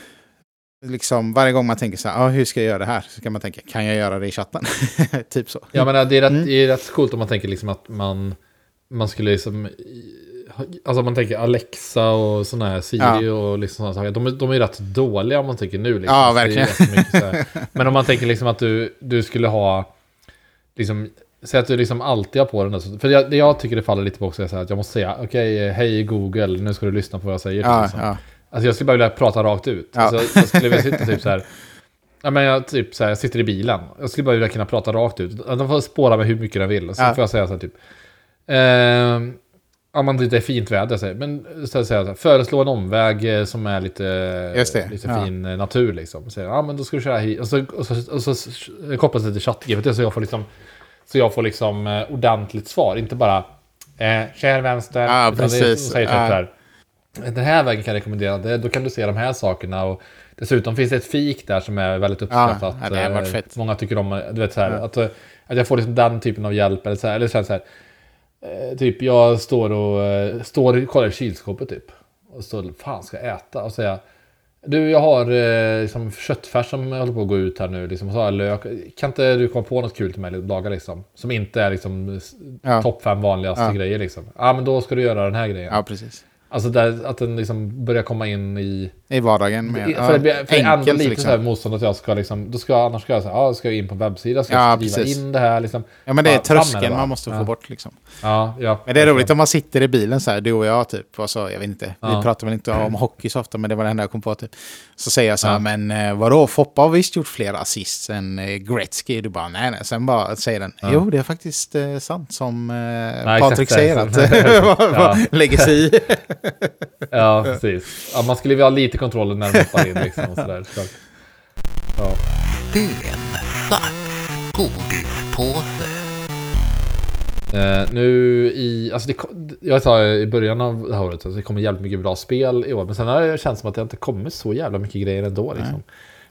liksom varje gång man tänker så här, ah, hur ska jag göra det här? Så kan man tänka, kan jag göra det i chatten? typ så. Jag menar, det är, rätt, Mm. det är rätt coolt om man tänker liksom att man, man skulle liksom... Alltså man tänker Alexa och sådana här Siri och liksom sådana saker. De, de är ju rätt dåliga om man tänker nu. Liksom. Ja, Så det är verkligen. Men om man tänker liksom att du, du skulle ha... Liksom, Säg att du liksom alltid har på den. Där. För jag, det jag tycker det faller lite på också är så här att jag måste säga okej, hej Google, nu ska du lyssna på vad jag säger. Ja, liksom. ja. Alltså jag skulle bara vilja prata rakt ut. Ja. Alltså, jag skulle vilja sitta typ så här. Ja, men jag, typ så här, jag sitter i bilen. Jag skulle bara vilja kunna prata rakt ut. De får spåra mig hur mycket de vill. Så Ja. får jag säga så här typ. Eh, om man det är fint väder, jag säger. Men så säga, så här, föreslå en omväg eh, som är lite, lite ja. fin eh, natur liksom. Så, ja men då ska du köra hit. Och så, och så, och så, så kopplas det till ChatGPT så jag får liksom, så jag får liksom eh, ordentligt svar. Inte bara eh, kör vänster. Ja, utan det precis. Säger typ Ja. så här, den här vägen kan jag rekommendera, det, då kan du se de här sakerna. Och dessutom finns det ett fik där som är väldigt uppskattat. ja, det har varit Eh, fett. Många tycker om, du vet så här, Ja. att, eh, att jag får liksom den typen av hjälp. Eller så här, eller så här, så här eh, typ jag står och eh, står, kollar i kylskåpet typ. Och så, fan ska jag äta? Och säga, du jag har eh, liksom, köttfärs som håller på att gå ut här nu. Liksom, och så har jag lök. Kan inte du komma på något kul till mig och laga liksom? Som inte är liksom Ja. topp fem vanligaste Ja. grejer liksom. Ja men då ska du göra den här grejen. ja, precis. Alltså där, att den liksom börjar komma in i... I vardagen. Med, i- för det, för enkelt, lite liksom. så här motstånd att jag ska liksom... Då ska, annars ska jag säga, ja, ska jag in på webbsidan, ska Ja, jag skriva precis. in det här liksom. Ja, men det är tröskeln man måste få Ja. bort liksom. Ja, ja. Men det är roligt om man sitter i bilen så här, du och jag typ, och så, jag vet inte, vi pratar väl inte om hockey så ofta, men det var det enda jag kom på typ. Så säger jag så här, men eh, vadå, Foppa har visst gjort fler assists än eh, Gretzky. Du bara, nej, nej. Sen bara säger den, jo, det är faktiskt eh, sant som eh, Nej, Patrik säger att lägger sig i. Ja, precis. Ja, man skulle vilja ha lite kontroll när man hoppar in liksom och sådär. såklart. Ja. Eh, nu i, alltså det, jag sa i början av det här året att det kommer jävligt mycket bra spel i år. Men sen har det känts som att det inte kommit så jävla mycket grejer ändå. Liksom.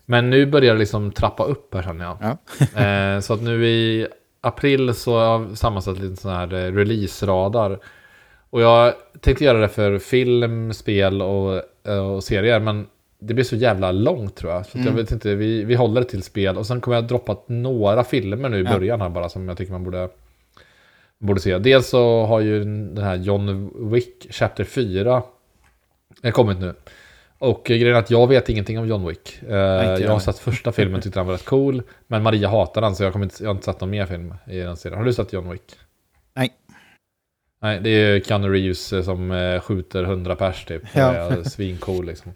Men nu börjar det liksom trappa upp här känner jag. Ja. eh, så att nu i april så har jag sammansatt lite sån här eh, release-radar. Och jag tänkte göra det för film, spel och, och serier. Men det blir så jävla långt tror jag. Så att jag vet inte, vi, vi håller det till spel. Och sen kommer jag droppa några filmer nu i Ja. början här bara som jag tycker man borde borde se. Dels så har ju den här John Wick Chapter 4 eh, kommit nu. Och eh, grejen är att jag vet ingenting om John Wick. Eh, jag har sett första filmen, tyckte den var rätt cool. Men Maria hatar den så jag, kommer inte, jag har inte sett någon mer film i den serien. Har du sett John Wick? Nej. Det är Keanu Reeves eh, som eh, skjuter 100 pers typ. Ja. Svincool liksom.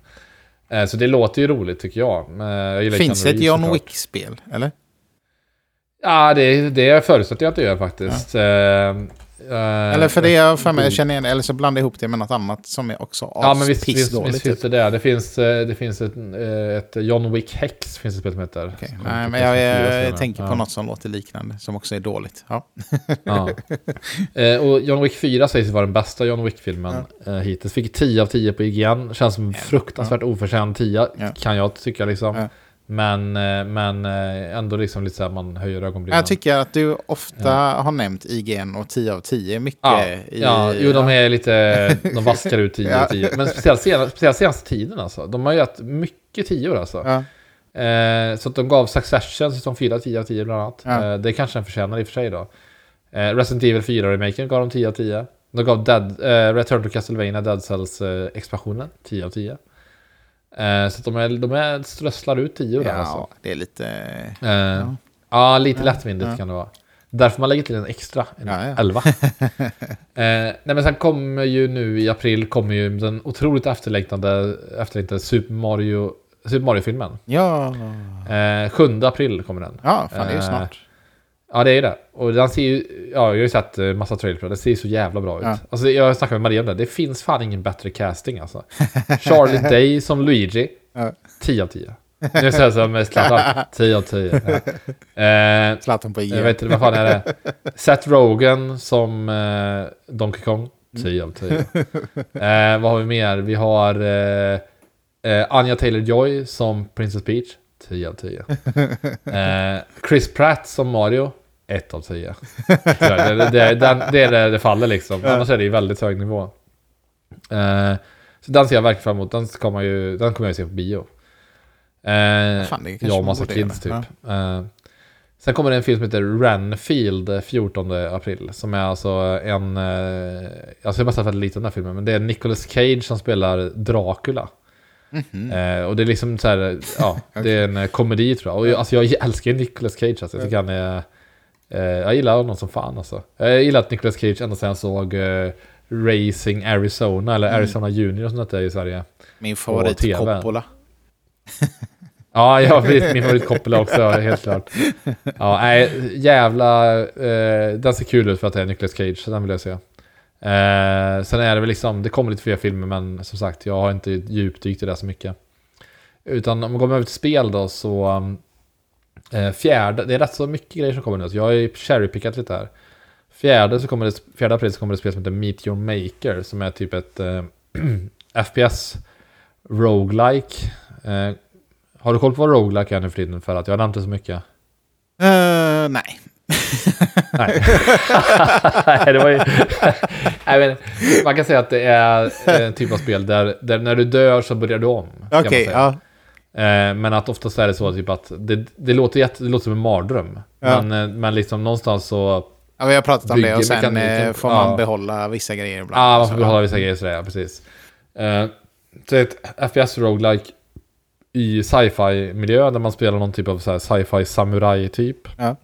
Eh, Så det låter ju roligt tycker jag. Jag Finns det ett John. Wick-spel, eller? Ja, det, det förutsätter jag att det gör faktiskt. Eh, Eller för det jag för mig jag känner igen, eller så blandar jag ihop det med något annat som är också Ja, men visst, visst, visst finns det det. Det finns, eh, det finns ett, eh, ett John Wick Hex, finns det ett spel som heter. Okej, Som Nej, men jag, PS4 jag, senare. tänker på ja. något som låter liknande, som också är dåligt. Ja. Ja. Eh, och John Wick 4 sägs vara den bästa John Wick-filmen eh, hittills. Fick 10 av 10 på IGN. Känns som fruktansvärt oförtjänt 10, Ja. kan jag tycka liksom. Ja. Men, eh, men eh, ändå liksom lite så här man höjer ögonbrynen. Jag tycker att du ofta har nämnt IGN och 10 av 10 mycket. Ja, i, ja, jo de är lite, de vaskar ut 10 Ja. av 10. Men speciellt, sen, speciellt senaste tiden alltså. De har ju gett mycket 10 alltså. Ja, Eh, så att de gav Succession säsong 4 10 av 10 bland annat. Ja. Eh, det kanske den förtjänar i och för sig då. Eh, Resident Evil 4-remaken gav de 10 av 10. De gav Dead, eh, Return to Castlevania Dead Cells eh, expansionen 10 av 10. Eh, så de, är, de är strösslar ut 10 där ja alltså. det är lite... Eh, ja. lite Ja. lättvindigt Ja. kan det vara. Därför man lägger till en extra, en Ja, ja. 11. eh, nej men sen kommer ju nu i april kommer ju den otroligt efterlängtade, efterlängtade Super Mario Super Mario-filmen. Ja, Eh, 7 april kommer den. ja fan det är ju Eh, snart. Ja, det är det. Och den ser ju... Ja, jag har ju sett eh, massa trailers på den. Ser ju så jävla bra ut. Ja. Alltså, jag snackade med Maria om det. Det finns fan ingen bättre casting alltså. Charlie Day som Luigi. Ja. 10 av 10. Nu säger jag så med Zlatan. 10 av 10. Ja. Eh, Zlatan på jag IGN. vet inte, vad fan är det? Seth Rogen som eh, Donkey Kong. 10 av 10. Eh, vad har vi mer? Vi har eh, eh, Anya Taylor-Joy som Princess Peach. 10 av 10. Eh, Chris Pratt som Mario. Ett av tio. Det, det, det, det är det det faller liksom. Ja. Annars är det ju väldigt hög nivå. Eh, så den ser jag verkligen fram emot. Den kommer, ju, den kommer jag ju se på bio. Eh, Fan, jag och massa kids typ. göra. Eh, sen kommer det en film som heter Renfield eh, 14 april. Som är alltså en... Eh, alltså jag har bara sett lite den här filmen. Men det är Nicolas Cage som spelar Dracula. Mhm. Eh, och det är liksom så här, ja, det är en komedi tror jag. Och jag, alltså jag älskar Nicolas Cage alltså. Jag tycker han är... Eh, jag gillar honom som fan alltså. Jag gillar att Nicolas Cage ända sedan jag såg eh, Racing Arizona, eller Mm. Arizona Junior som det i Sverige. Min favorit. Coppola. Ja, jag vet, min favorit Coppola också, helt klart. Ja, nej, jävla... Eh, den ser kul ut för att det är Nicolas Cage, så den vill jag se. Eh, sen är det väl liksom, det kommer lite fler filmer, men som sagt, jag har inte djupdykt i det så mycket. Utan om man går över till spel då, så... Eh, fjärde, det är rätt så mycket grejer som kommer nu, så jag har ju cherrypickat lite här. Fjärde, så kommer det, fjärde april så kommer det spel som heter Meet Your Maker, som är typ ett eh, FPS roguelike. Eh, har du koll på vad roguelike är nu för tiden? För att jag har nämnt det så mycket. Eh, nej. Nej. Nej, det var ju... Nej, men, man kan säga att det är en typ av spel där, där när du dör så börjar du om. Okej, säga. ja. Eh, men att oftast är det så typ att det, det, låter, jätte, det låter som en mardröm. Ja. Men, eh, men liksom någonstans så... ja. Vi har pratat om det och sen mekaniken. eh, får man Ja. behålla vissa grejer ibland. Ja, man får behålla vissa grejer sådär, ja, precis. Eh, så ett FPS roguelike i sci-fi miljö där man spelar någon typ av sci-fi samurai typ. Ja.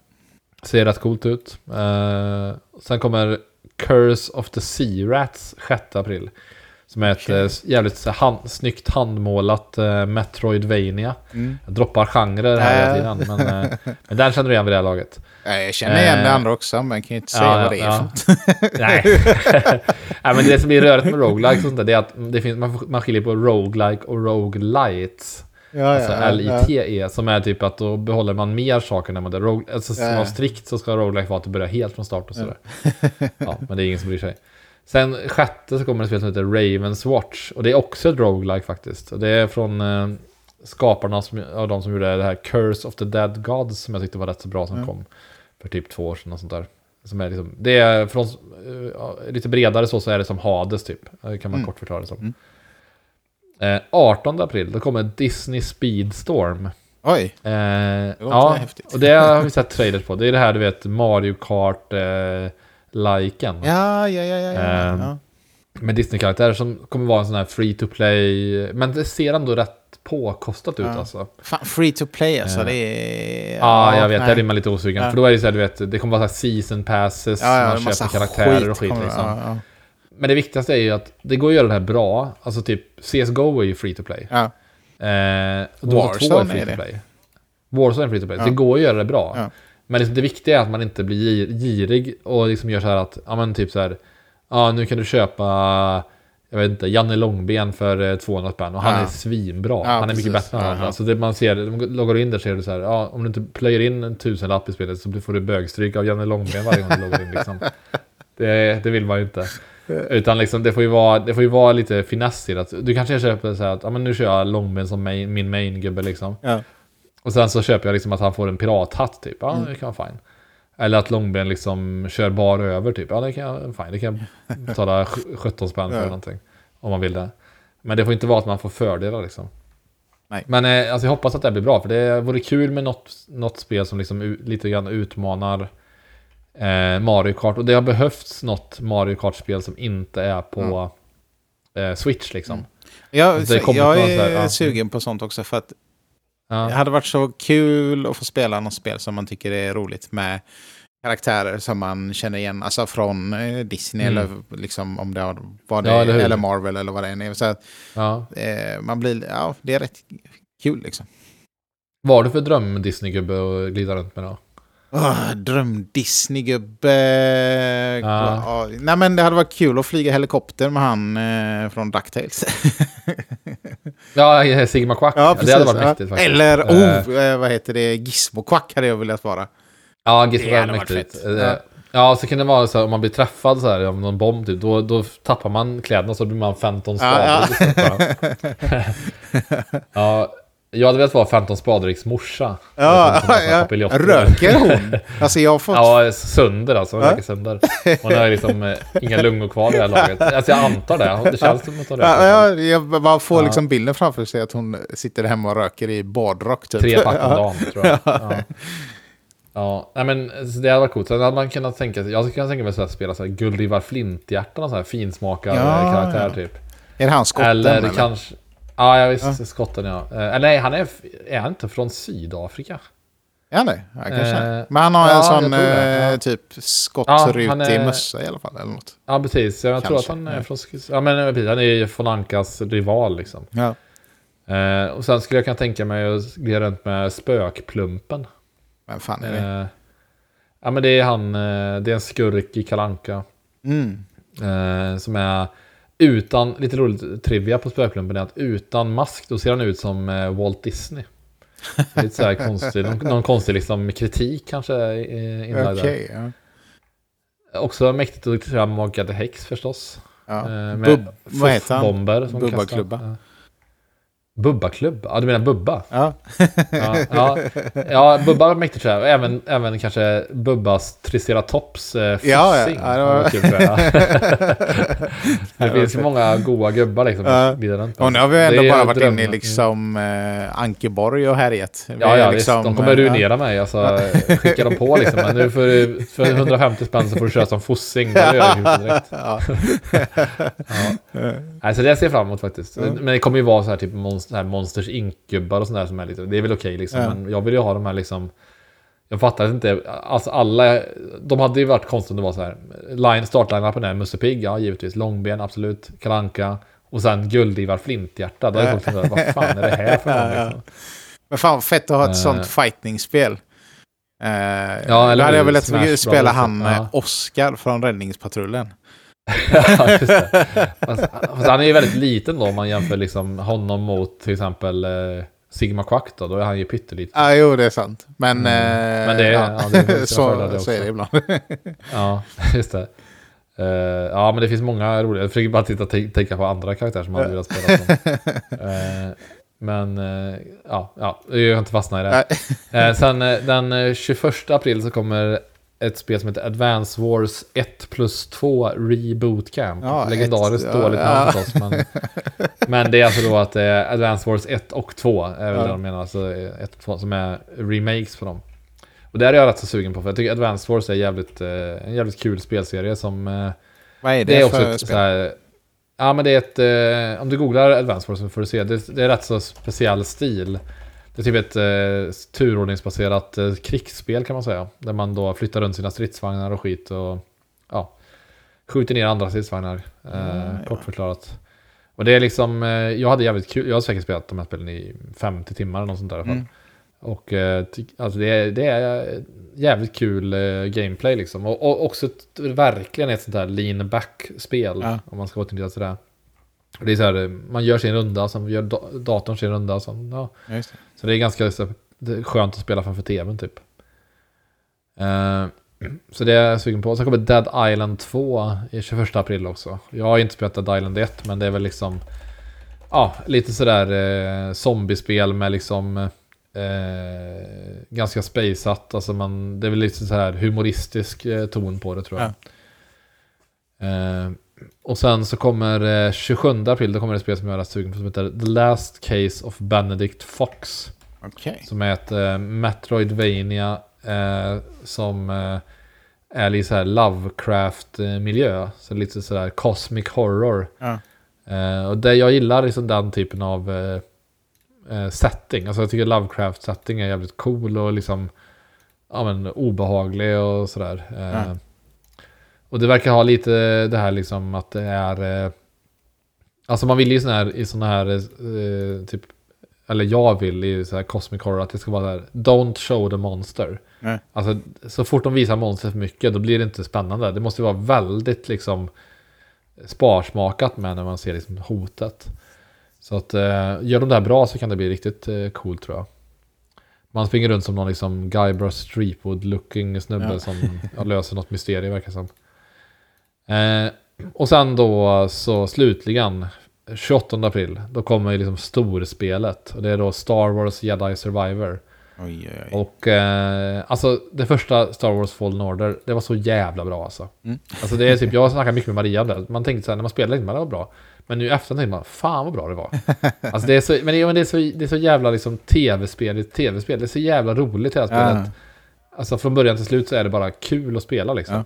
Ser rätt coolt ut. Eh, sen kommer Curse of the Sea Rats 6 april. Som är ett Okej. eh, jävligt så hand, snyggt handmålat uh, Metroidvania. Mm. Jag droppar genrer här hela Äh. tiden. Men, eh, men den känner du igen vid det här laget. Ja, Jag känner igen det Eh, andra också, men kan ju inte säga ja, vad det är ja. för. Nej. Nej, men det som blir rörigt med roguelike sånt där, det är att det finns, man, man skiljer på roguelike och roguelites. Ja, Alltså ja, ja. L-I-T-E, som är typ att då behåller man mer saker när man dör. Alltså Ja. strikt så ska roguelike vara att du börjar helt från start och sådär. Ja, men det är ingen som bryr sig. Sen sjätte så kommer ett spel som heter Ravens Watch. Och det är också ett roguelike faktiskt. Och det är från eh, skaparna som, av de som gjorde det här Curse of the Dead Gods som jag tyckte var rätt så bra som Mm. kom för typ två år sedan och sånt där. Som är liksom, det är från, ja, lite bredare så, så är det som Hades typ. Det kan man Mm. kort förklara det som. Mm. Eh, 18 april, då kommer Disney Speedstorm. Oj, Eh, låter ja, häftigt. och det har vi sett trailers på. Det är det här du vet, Mario Kart eh, liken ja, ja, ja, ja. ja. Ehm, ja. Med Disney-karaktärer som kommer vara en sån här free to play. Men det ser ändå rätt påkostat ut Ja. alltså. Fan, free to play alltså, Ja. det är... Ja, jag vet. nej. Där är man lite osugen. Ja. För då är det så här, du vet, det kommer vara så här season passes. Ja, man köper karaktärer och skit kommer- liksom. Men det viktigaste är ju att det går att göra det här bra. Alltså typ CSGO är ju free to play. ja. Eh, 2 är Warzone free är to play. Warzone är free to play. Det går att göra det bra. Men liksom det viktiga är att man inte blir gir- girig och liksom gör så här att, ja men typ så här, ja nu kan du köpa, jag vet inte, Janne Långben för eh, 200 spänn och han Ja. är svinbra. Ja, han är precis. mycket bättre än andra. Så det man ser, loggar du in där ser du så här, ja om du inte plöjer in en tusenlapp i spelet så får du bögstryk av Janne Långben varje gång du loggar in liksom. Det, det vill man ju inte. Utan liksom, det får ju vara, det får ju vara lite finess i det. Du kanske köper så här att, ja men nu kör jag Långben som main, min main-gubbe liksom. Ja. Och sen så köper jag liksom att han får en pirathatt typ. Ja, Mm. det kan vara fine. Eller att Långben liksom kör bar över typ. Ja, det kan jag, fine. Det kan jag betala sj- 17 spänn för Ja. någonting. Om man vill det. Men det får inte vara att man får fördelar liksom. Nej. Men eh, alltså, jag hoppas att det blir bra. För det vore kul med något, något spel som liksom lite grann utmanar eh, Mario Kart. Och det har behövts något Mario Kart-spel som inte är på eh, Switch liksom. Mm. Jag, jag så här, är ja. sugen på sånt också för att Ja. det hade varit så kul att få spela något spel som man tycker är roligt med karaktärer som man känner igen, alltså från eh, Disney Mm. eller liksom om det var det, Ja, eller eller? Marvel eller vad det än är. Så att, ja. eh, man blir, ja, det är rätt kul liksom. Vad har du för dröm Disney-gubbe att glida runt med då? Oh, dröm Disney-gubbe. Ja. Nej men det hade varit kul att flyga helikopter med han eh, från DuckTales. Ja, Sigma Quack. ja, precis. det hade varit ja. mäktigt faktiskt. Eller, Eh, oh, eh, vad heter det, Gizmo-Quack hade jag velat vara. Ja, Gizmo det hade hade varit mäktigt. fett. Eh, Ja. Ja, så kan det vara så här, om man blir träffad så här av någon bomb typ, då, då tappar man kläderna så blir man 15 skador. Ja, ja. ja, Jag hade velat vara Phantom Spadriks morsa. Ja, ja, röker hon? Alltså jag har fått... Ja, sönder alltså. Hon Ja. röker sönder. Hon har liksom eh, inga lungor kvar i det här laget. Alltså jag antar det. Det känns som att hon röker. Ja, ja, jag bara får liksom bilden framför sig att hon sitter hemma och röker i badrock typ. Tre pack om Ja. dagen tror jag. Ja. Ja, nej men det hade varit coolt. Sen hade man kunnat tänka sig, jag skulle kunna tänka mig här, spela så här Gullivar Flinthjärtan och så här finsmakad Ja, karaktär ja. typ. Är det han skotten? eller eller? kanske... Ja, jag visst, skotten ja. Eh, Eller nej, han är, är han inte från Sydafrika? Är han det? Ja, kanske. Eh, Men han har ja, en sån eh, ja. typ Ja, skottrutig är- mössa i alla fall. Eller något. Ja, precis. Jag tror att Kanske, han är ja. från... Ja, men eh, precis. Han är ju von Ankas rival liksom. Ja. Eh, och sen skulle jag kunna tänka mig att glida runt med Spökplumpen. Vem fan är det? Eh, ja, men det är han... Eh, det är en skurk i Kalanka Mm. Eh, som är utan, lite roligt trivia på Spökplumpen är att utan mask då ser han ut som eh, Walt Disney. Lite så här konstig, någon, någon konstig liksom kritik kanske eh, Okej, där. ja. Också mäktigt att köra Mogga the Hex förstås. ja. Eh, med Bub, vad heter han? Bomber som kastar. Ja. Bubba-klubb? Ja, du menar Bubba? Ja. Ja, ja, ja Bubba var mäktigt tror jag. Även, även kanske Bubbas Triceratops eh, Ja, ja. Ja, det var- kul, det finns ju många goa gubbar liksom. Ja. runt. Och nu har vi ändå bara varit drömmen. inne i liksom eh, Ankeborg och härjet. Vi Ja, ja liksom, visst. De kommer eh, ruinera mig. Alltså, skickar de på liksom. Men nu för, för 150 spänn så får du köra som fossing. Det gör direkt. Ja. Ja. Nej, så det ser jag fram emot faktiskt. Men det kommer ju vara så här typ monster, här Monsters Inc-gubbar och sånt där som är lite, det är väl okej liksom. Ja. Men jag vill ju ha de här liksom, jag fattar inte, alltså alla, de hade ju varit konstigt om det var så här, line, startline-appen är Musse Pigg, ja givetvis, Långben, absolut, Kalanka och sen Guldivar Flinthjärta. Då är folk som vad fan är det här för ja. Liksom? Men fan fett att ha ett Eh. sånt fightingspel. Eh, Ja, eller hade jag velat spela han ja. Oscar från Räddningspatrullen. Ja, just det. Fast, fast han är ju väldigt liten då om man jämför liksom honom mot till exempel eh, Sigma Quack då, då är han ju pytteliten. Ja, jo det är sant. Men, Mm. eh, Men det är- ja, det är så, så är det ibland. Ja, just det. Eh, ja, men det finns många roliga. Jag försöker bara titta, tänka på andra karaktärer som man hade velat spela som. Eh, men eh, ja, ja, jag har inte fastnat i det. Sen den eh, 21 april så kommer ett spel som heter Advance Wars 1 plus 2 Reboot Camp. Ja, Legendariskt ett- dåligt ja. namn förstås. Men, men det är alltså då att eh, Advance Wars 1 och 2 är väl Ja. det de menar. Alltså 1 och 2 som är remakes på dem. Och det är jag rätt så sugen på för jag tycker Advance Wars är jävligt, eh, en jävligt kul spelserie som... Eh, Vad är det, det är för ett spel? här, Ja men det är ett... Eh, om du googlar Advance Wars så får du se. Det, det är rätt så speciell stil. Det är typ ett eh, turordningsbaserat eh, krigsspel kan man säga. Där man då flyttar runt sina stridsvagnar och skit och... Ja. Skjuter ner andra stridsvagnar. Eh, ja. Kort förklarat. Och det är liksom... Eh, jag hade jävligt kul. Jag har säkert spelat de här spelen i 50 timmar eller något sånt där i alla fall. Mm. Och eh, alltså det, är, det är jävligt kul eh, gameplay liksom. Och, och också ett, verkligen ett sånt här lean back-spel. Ja. Om man ska återknyta till det. Och Det är så här, man gör sin runda, sen gör da- datorn sin runda. Sen, ja. Ja. Så det är ganska är skönt att spela framför tvn typ. Eh, så det är jag sugen på. Sen kommer Dead Island 2 i 21 april också. Jag har inte spelat Dead Island 1, men det är väl liksom... Ja, lite sådär eh, zombiespel med liksom... Eh, ganska spaceat. Alltså man, det är väl lite så här humoristisk eh, ton på det tror jag. Eh, och sen så kommer eh, 27 april, då kommer det ett spel som jag är sugen på som heter The Last Case of Benedict Fox. Okej. Som är ett eh, Metroidvania eh, som eh, är lite så här Lovecraft-miljö. Så lite sådär cosmic horror. Ja. Eh, och det, jag gillar liksom den typen av eh, eh, setting. Alltså jag tycker Lovecraft-setting är jävligt cool och liksom ja, men, obehaglig och sådär. Ja. Och det verkar ha lite det här liksom att det är... Eh, alltså man vill ju sån här, i såna här eh, typ... Eller jag vill i så här Cosmic Horror att det ska vara där Don't show the monster. Nej. Alltså så fort de visar monster för mycket då blir det inte spännande. Det måste vara väldigt liksom sparsmakat med när man ser liksom hotet. Så att eh, gör de det här bra så kan det bli riktigt eh, coolt tror jag. Man springer runt som någon liksom Guybrush Streepwood-looking snubbe Ja. som löser något mysterium verkar som. Eh, och sen då så slutligen 28 april, då kommer ju liksom storspelet. Och det är då Star Wars Jedi Survivor. Oj, oj, oj. Och eh, alltså det första Star Wars Fallen Order, det var så jävla bra alltså. Mm. Alltså det är typ, jag snackar mycket med Maria om det. Man tänkte så här, när man spelade inte, det var bra. Men nu i efterhand tänkte man, fan vad bra det var. Alltså det är så, men det, men det är så, det är så jävla liksom tv-spel, i tv-spel. Det är så jävla roligt här spelet. Ja. Alltså från början till slut så är det bara kul att spela liksom. Eh,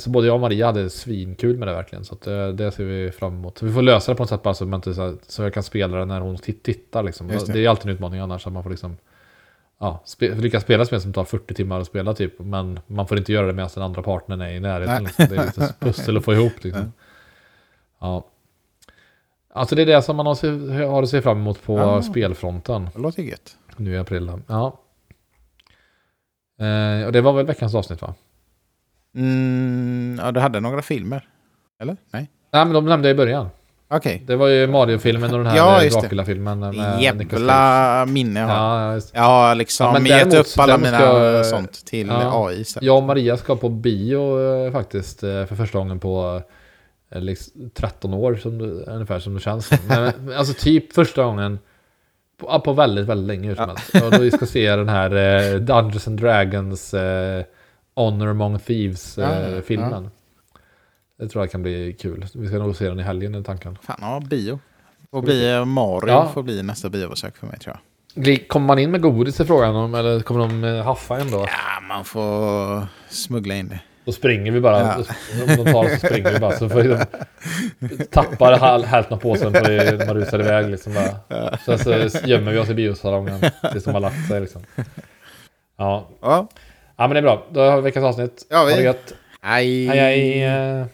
Så både jag och Maria hade svinkul med det verkligen. Så det, det ser vi fram emot. Så vi får lösa det på något sätt bara så, man inte, så, här- så jag kan spela det när hon tit- tittar liksom. Det. det. är alltid en utmaning annars. Att man får liksom ja, spe, lyckas spela spel som tar 40 timmar att spela typ. Men man får inte göra det medan den andra partnern är i närheten. Liksom. Det är lite pussel att få ihop liksom. Ja. Alltså det är det som man har, har att se fram emot på Ja. spelfronten. Det låter gött. Nu i april. Ja. Eh, och det var väl veckans avsnitt va? Mm, ja, du hade några filmer? Eller? Nej? Nej men de nämnde jag i början. Okej. Det var ju Mario-filmen och den här Ja, ja. Dracula-filmen. Jävla minne jag har. Ja, just. Har liksom Ja, men gett däremot- upp alla mina ska- sånt till Ja. AI istället. Jag och Maria ska på bio eh, faktiskt eh, för första gången på eh, liksom 13 år som ungefär som det känns. Men, alltså typ första gången på, ja, på väldigt, väldigt länge hur som helst. Och då vi ska se den här eh, Dungeons and Dragons eh, Honor Among Ja, Thieves-filmen. Det tror jag kan bli kul. Vi ska nog se den i helgen i tanken. Fan, ja, bio. Får bli Mario Ja. får bli nästa biobesök för mig tror jag. Kommer man in med godis i frågan om, eller kommer de eh, haffa en då? Ja, man får smuggla in det. Då springer vi bara. Ja. Om de tar så springer vi bara. Så får de tappar hälften av påsen när man rusar iväg. Liksom bara. Sen så gömmer vi oss i biosalongen tills de har lagt sig. Liksom. Ja. Ja, ja, men det är bra. Då har vi veckans avsnitt. Ja, vi- Ha det gött. hej. Hej, hej.